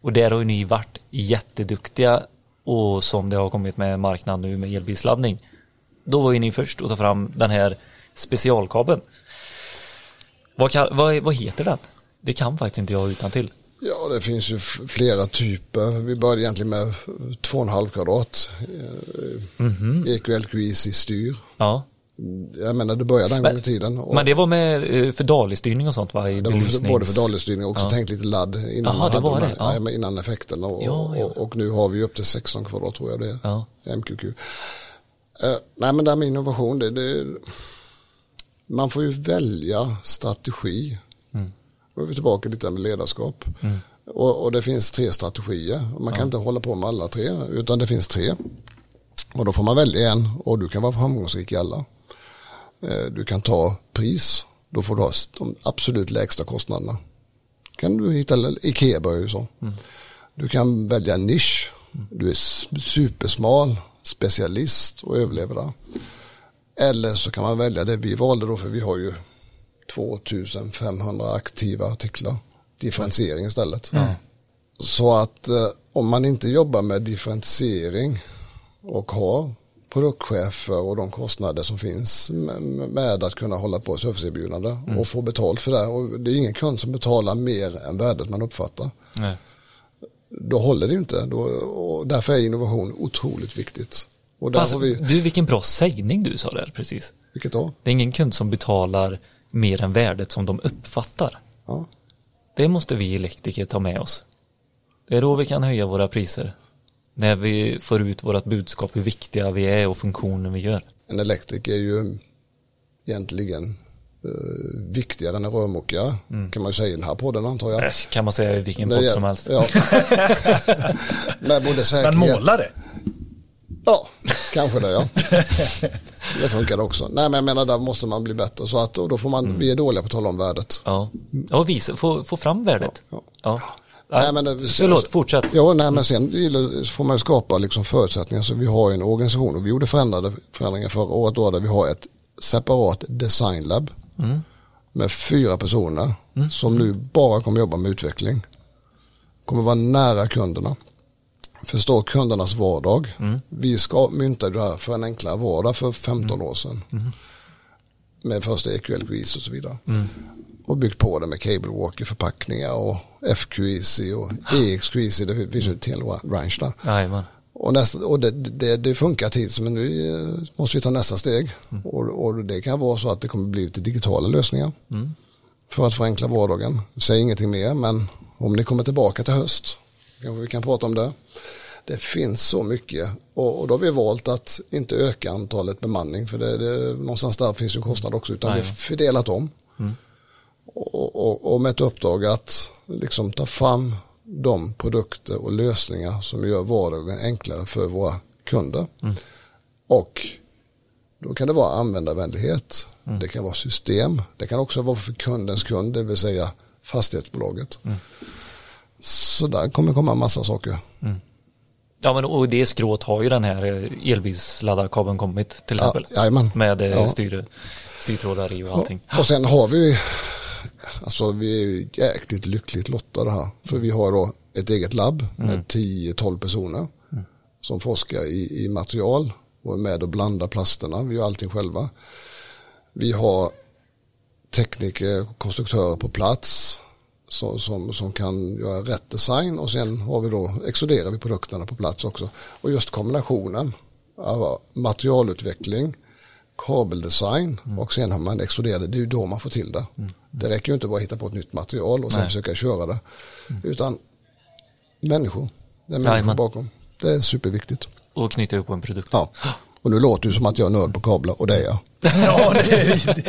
Och där har ju ni varit jätteduktiga och som det har kommit med marknaden nu med elbilsladdning. Då var ju ni först att ta fram den här specialkabeln. Vad, kan, vad, vad heter den? Det kan faktiskt inte jag utan till. ja, det finns ju flera typer. Vi började egentligen med 2,5 kvadrat. Eh, EQLQIC styr. Ja. Jag menar det började den Men- gången i tiden. Och Men det var med eh, för daligstyrning och sånt va? I det var för, belysnings- både för dagligstyrning och också Ja. tänkt lite ladd innan, man det var de här- ja. innan effekterna. Och, Ja, ja. Och, och nu har vi upp till 16 kvadrat tror jag det är. MQQ. Eh, nej men det här med innovation, det, det, man får ju välja strategi. Då är vi tillbaka lite med ledarskap. Och, och det finns tre strategier. Man kan inte hålla på med alla tre, utan det finns tre. Och då får man välja en och du kan vara framgångsrik i alla. Eh, Du kan ta pris, då får du ha de absolut lägsta kostnaderna. Kan du hitta, Ikea börjar ju så. Du kan välja nisch, du är supersmal, specialist och överlever där. Eller så kan man välja det vi valde då, för vi har ju 2500 aktiva artiklar. Differentiering istället. Så att eh, om man inte jobbar med differentiering och har produktchefer och de kostnader som finns med, att kunna hålla på serviceerbjudande och få betalt för det. Och det är ingen kund som betalar mer än värdet man uppfattar. Nej. Då håller det ju inte. Då, och därför är innovation otroligt viktigt. Och där Fast, har vi, Du, vilken bra sägning du sa där precis. vilket då? Det är ingen kund som betalar mer än värdet som de uppfattar. Ja. Det måste vi elektriker ta med oss. Det är då vi kan höja våra priser. När vi får ut vårt budskap hur viktiga vi är och funktionen vi gör. En elektriker är ju egentligen eh, viktigare än en rörmokare. Kan man ju säga i den här podden antar jag. Det kan man säga i vilken podd som helst. Ja. Med både säkerhet. Men målare? Ja, kanske det ja. Det funkar också. Nej men jag menar där måste man bli bättre. Så att, och då får man, vi är dåliga på att tala om värdet. Ja, ja och visa, få, få fram värdet. Ja. Ja. Nej, men det- Förlåt, fortsätt. Ja, nej, men sen får man ju skapa liksom förutsättningar. Så vi har en organisation och vi gjorde förändrade förändringar förra året då, där vi har ett separat designlab med fyra personer som nu bara kommer jobba med utveckling. Kommer vara nära kunderna. Förstå kundernas vardag. Vi ska mynta det här för en enklare vardag för 15 år sedan. Med första EQL-quiz och så vidare. Och byggt på det med cable walker förpackningar och FQEC och EXQEC. Det finns ju ett hel range där. Jajamän. Och, nästa, och det, det, det funkar tids men nu eh, måste vi ta nästa steg. Och, och det kan vara så att det kommer bli lite digitala lösningar. För att förenkla vardagen. Säg ingenting mer men om ni kommer tillbaka till höst kanske vi kan prata om det. Det finns så mycket och, och då har vi valt att inte öka antalet bemanning för det, det, någonstans där finns ju kostnad också utan vi har Nej. fördelat om. Och, och, och med ett uppdrag att liksom ta fram de produkter och lösningar som gör vardagen enklare för våra kunder. Och då kan det vara användarvänlighet, det kan vara system, det kan också vara för kundens kund, det vill säga fastighetsbolaget. Så där kommer komma en massa saker. Ja men och det skrået har ju den här eh, elbilsladdarkabeln kommit till Ja, exempel. jajamän. Med eh, Ja. styr, styrtrådar i och allting. Och sen har vi, alltså vi är ju jäkligt lyckligt lottade här. För vi har då ett eget labb med 10-12 personer som forskar i, i material och är med och blandar plasterna. Vi gör allting själva. Vi har tekniker och konstruktörer på plats som, som, som kan göra rätt design och sen har vi då, exkluderar vi produkterna på plats också. Och just kombinationen av materialutveckling, kabeldesign och sen har man exkluderat det är ju då man får till det. Det räcker ju inte bara att hitta på ett nytt material och sen Nej. försöka köra det. Utan människor, det är människor Jajamän. bakom. Det är superviktigt. Och knyta ihop en produkt. Ja. Och nu låter det som att jag är nörd på kablar och det är jag. Ja, det är,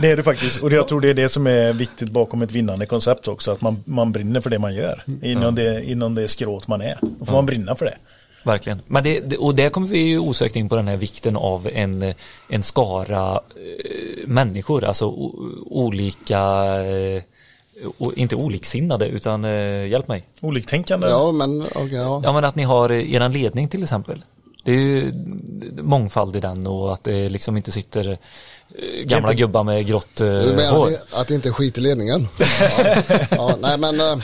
det är det faktiskt. Och jag tror det är det som är viktigt bakom ett vinnande koncept också. Att man, man brinner för det man gör. Inom, det, inom det skråt man är. Då får man brinna för det. Verkligen. Men det, och där kommer vi ju osökt in på den här vikten av en, en skara eh, människor, alltså olika, eh, inte oliksinnade utan eh, hjälp mig. Oliktänkande. Ja, men okej, ja. Ja men att ni har eran ledning till exempel. Det är ju mångfald i den och att det liksom inte sitter gamla inte- gubbar med grått eh, Du menar hår. att det, inte är skit i ledningen? Ja, ja, nej men, eh,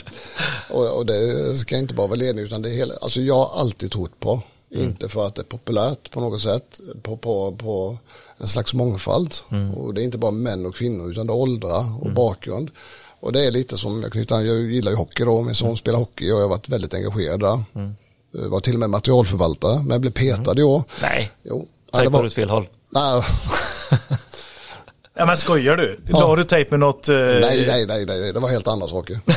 och, och det ska inte bara vara ledning utan det är hela, alltså jag har alltid trott på, inte för att det är populärt på något sätt, på, på, på en slags mångfald. Och det är inte bara män och kvinnor utan det är åldrar och bakgrund. Och det är lite som, jag, knyter, jag gillar ju hockey då, min son spelar hockey och jag har varit väldigt engagerad där. Jag var till och med materialförvaltare, men jag blev petad i år. Nej, Jo. Ja, det på var, åt fel håll. nej, Ja men skojar du? Ja. La du tejp med något? eh, Nej, nej, nej, nej, det var helt andra saker.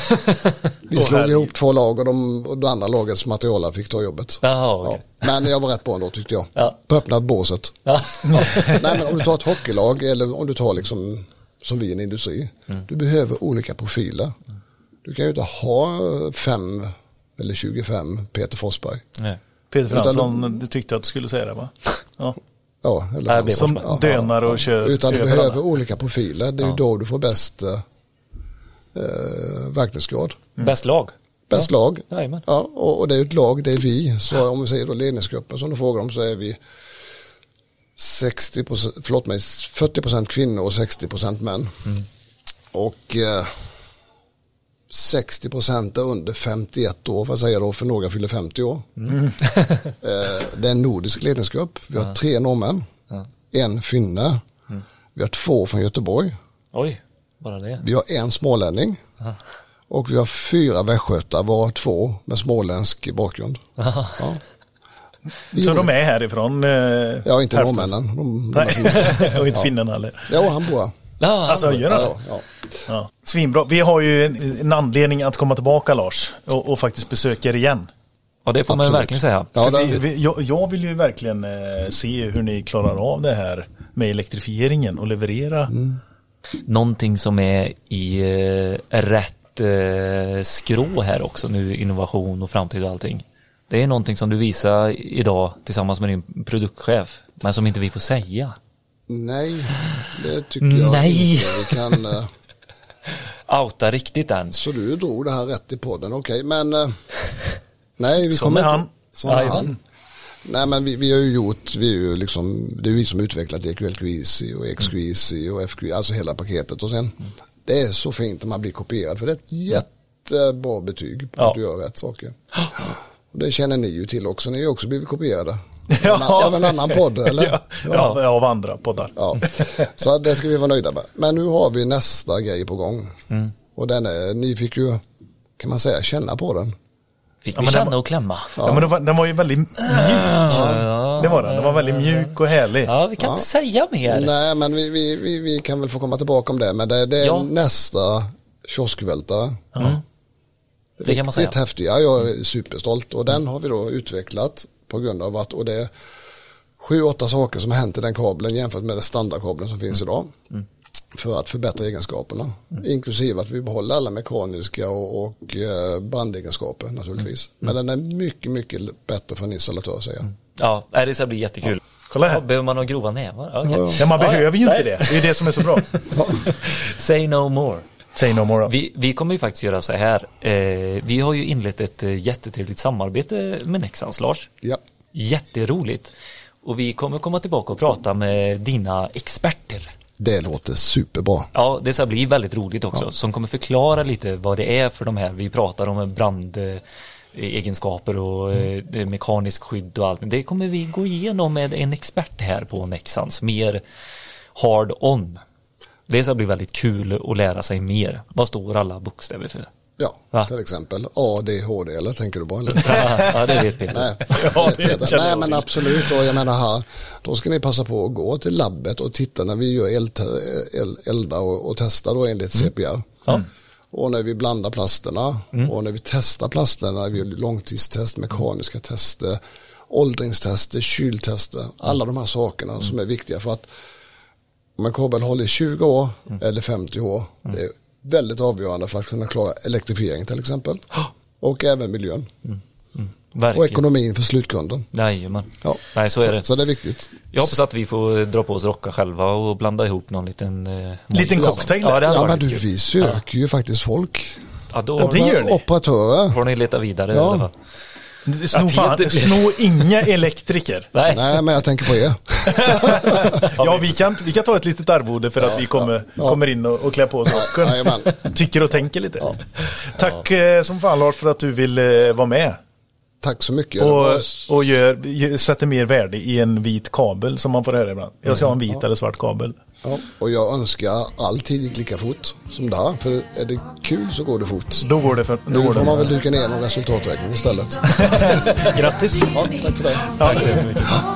Vi slog herregud. ihop två lag och, de, och det andra lagets materialare fick ta jobbet. Jaha, okej. Ja. Men jag var rätt på ändå tyckte jag. Ja. På öppnat båset. Ja. Nej men om du tar ett hockeylag eller om du tar liksom som vi i en industri. Mm. Du behöver olika profiler. Du kan ju inte ha fem eller 25 Peter Forsberg. Nej. Peter Fransson, du tyckte att du skulle säga det va? Ja. Ja, eller blir Som Forsberg. dönar och kör Utan du över behöver alla. olika profiler. Det är ju då du får bäst eh, eh, verkningsgrad. Bäst lag. Bäst lag. Jajamän. Ja, och, och det är ett lag, det är vi. Så om vi säger då ledningsgruppen som du frågar om så är vi 60 förlåt mig, 40% kvinnor och 60% män. Och eh, 60 är under 51 år, vad säger jag då, för några fyller 50 år. eh, det är en nordisk ledningsgrupp. Vi har tre norrmän, Ja. en finne, vi har två från Göteborg, Oj, bara det. vi har en smålänning och vi har fyra västgötar, varav två med småländsk bakgrund. Ja. Vi Så de är härifrån? Eh, Ja, inte norrmännen. De, de och inte finnen heller. Ja, han bor här. Ja, Alltså, gör han Ja, ja. Ja. Svinbra. Vi har ju en, en anledning att komma tillbaka Lars och, och faktiskt besöka er igen. ja, det får man ju Absolut. verkligen säga. Ja, det, vi, vi, jag, jag vill ju verkligen eh, se hur ni klarar av det här med elektrifieringen och leverera. Någonting som är i eh, rätt eh, skrå här också nu, innovation och framtid och allting. Det är någonting som du visar idag tillsammans med din produktchef, men som inte vi får säga. Nej, det tycker jag Nej. inte vi kan. eh, Outa riktigt än. Så du drog det här rätt i podden, okej. Men eh, nej, vi Som kommer är inte. han. Som är han. Nej men vi, vi har ju gjort, vi är ju liksom, det är vi som utvecklat EQLQ Easy och XQ Easy och FQ, alltså hela paketet. Och sen, det är så fint när man blir kopierad för det är ett jättebra betyg på Ja. att du gör rätt saker. Och det känner ni ju till också, ni har ju också blivit kopierade. Ja. Av en annan podd eller? Ja, ja, av andra poddar. Ja, så det ska vi vara nöjda med. Men nu har vi nästa grej på gång. Mm. Och den är, ni fick ju, kan man säga, känna på den. Fick Ja, vi men den känna var- och klämma. Ja. men den var, den var ju väldigt mjuk. Det var den. Den var väldigt mjuk och härlig. Ja, vi kan inte säga mer. Nej, men vi, vi, vi, vi kan väl få komma tillbaka om det. Men det, det är Ja. nästa kioskvältare. Det kan man säga. Riktigt häftig. Ja, jag är superstolt. Och den har vi då utvecklat på grund av att, och det är sju, åtta saker som har hänt i den kabeln jämfört med den standardkabeln som finns idag. För att förbättra egenskaperna. Inklusive att vi behåller alla mekaniska och, och eh, brandegenskaper naturligtvis. Men den är mycket, mycket bättre för en installatör säger jag. Ja, det ska bli jättekul. Kolla Ja, här. behöver man ha grova nävar? Ja, okej. Ja, man Ja, behöver ju inte det. Det är det som är så bra. Say no more. Say no more. Vi, vi kommer ju faktiskt göra så här. Eh, vi har ju inlett ett eh, jättetrevligt samarbete med Nexans, Lars. Ja, Jätteroligt. Och vi kommer komma tillbaka och prata med dina experter. det låter superbra. Ja, det ska bli väldigt roligt också. Som kommer förklara lite vad det är för de här. Vi pratar om brand eh, egenskaper och eh, är mekanisk skydd och allt. Men det kommer vi gå igenom med en expert här på Nexans. Mer hard on. Det ska bli väldigt kul att lära sig mer. Vad står alla bokstäver för? Ja, Va? till exempel ADHD eller tänker du på eller? ja, det vet Peter. Nej, Ja, det Peter. känner Nej men absolut och jag menar här, då ska ni passa på att gå till labbet och titta när vi gör eld, el, elda och, och testa då enligt CPR. Mm. Ja. Mm. Och när vi blandar plasterna och när vi testar plasterna, vi gör långtidstest, mekaniska tester, åldringstester, kyltester, alla de här sakerna Mm. som är viktiga för att om en kabel håller i 20 år Mm. eller 50 år, det är väldigt avgörande för att kunna klara elektrifiering till exempel. Och även miljön. Och Verkligen. ekonomin för slutkunden. Jajamän. Ja. Nej, så är det. Så det är viktigt. Jag hoppas att vi får dra på oss rocka själva och blanda ihop någon liten... Eh, Liten cocktail. Ja, det Ja men du, kul. vi söker ju faktiskt folk. Ja, då Ja, det gör ni. Operatörer. får ni leta vidare Ja. i alla fall. Sno, fan, sno inga elektriker. Nej. Nej men jag tänker på er. Ja, vi kan, vi kan ta ett litet arvode för att vi kommer, ja. kommer in och, och klär på oss rocken. Tycker och tänker lite. Tack eh, som fan Lars för att du vill eh, vara med. Tack så mycket. Och, var- och gör, gör, sätter mer värde i en vit kabel som man får höra ibland. Jag ska ha en vit eller svart kabel. Ja, och jag önskar alltid gick lika fort som där. För är det kul så går det fort. Då går det. För, då får man väl dyka ner någon resultaträkning istället. Grattis! Ja, tack för det. Ja, tack. Tack.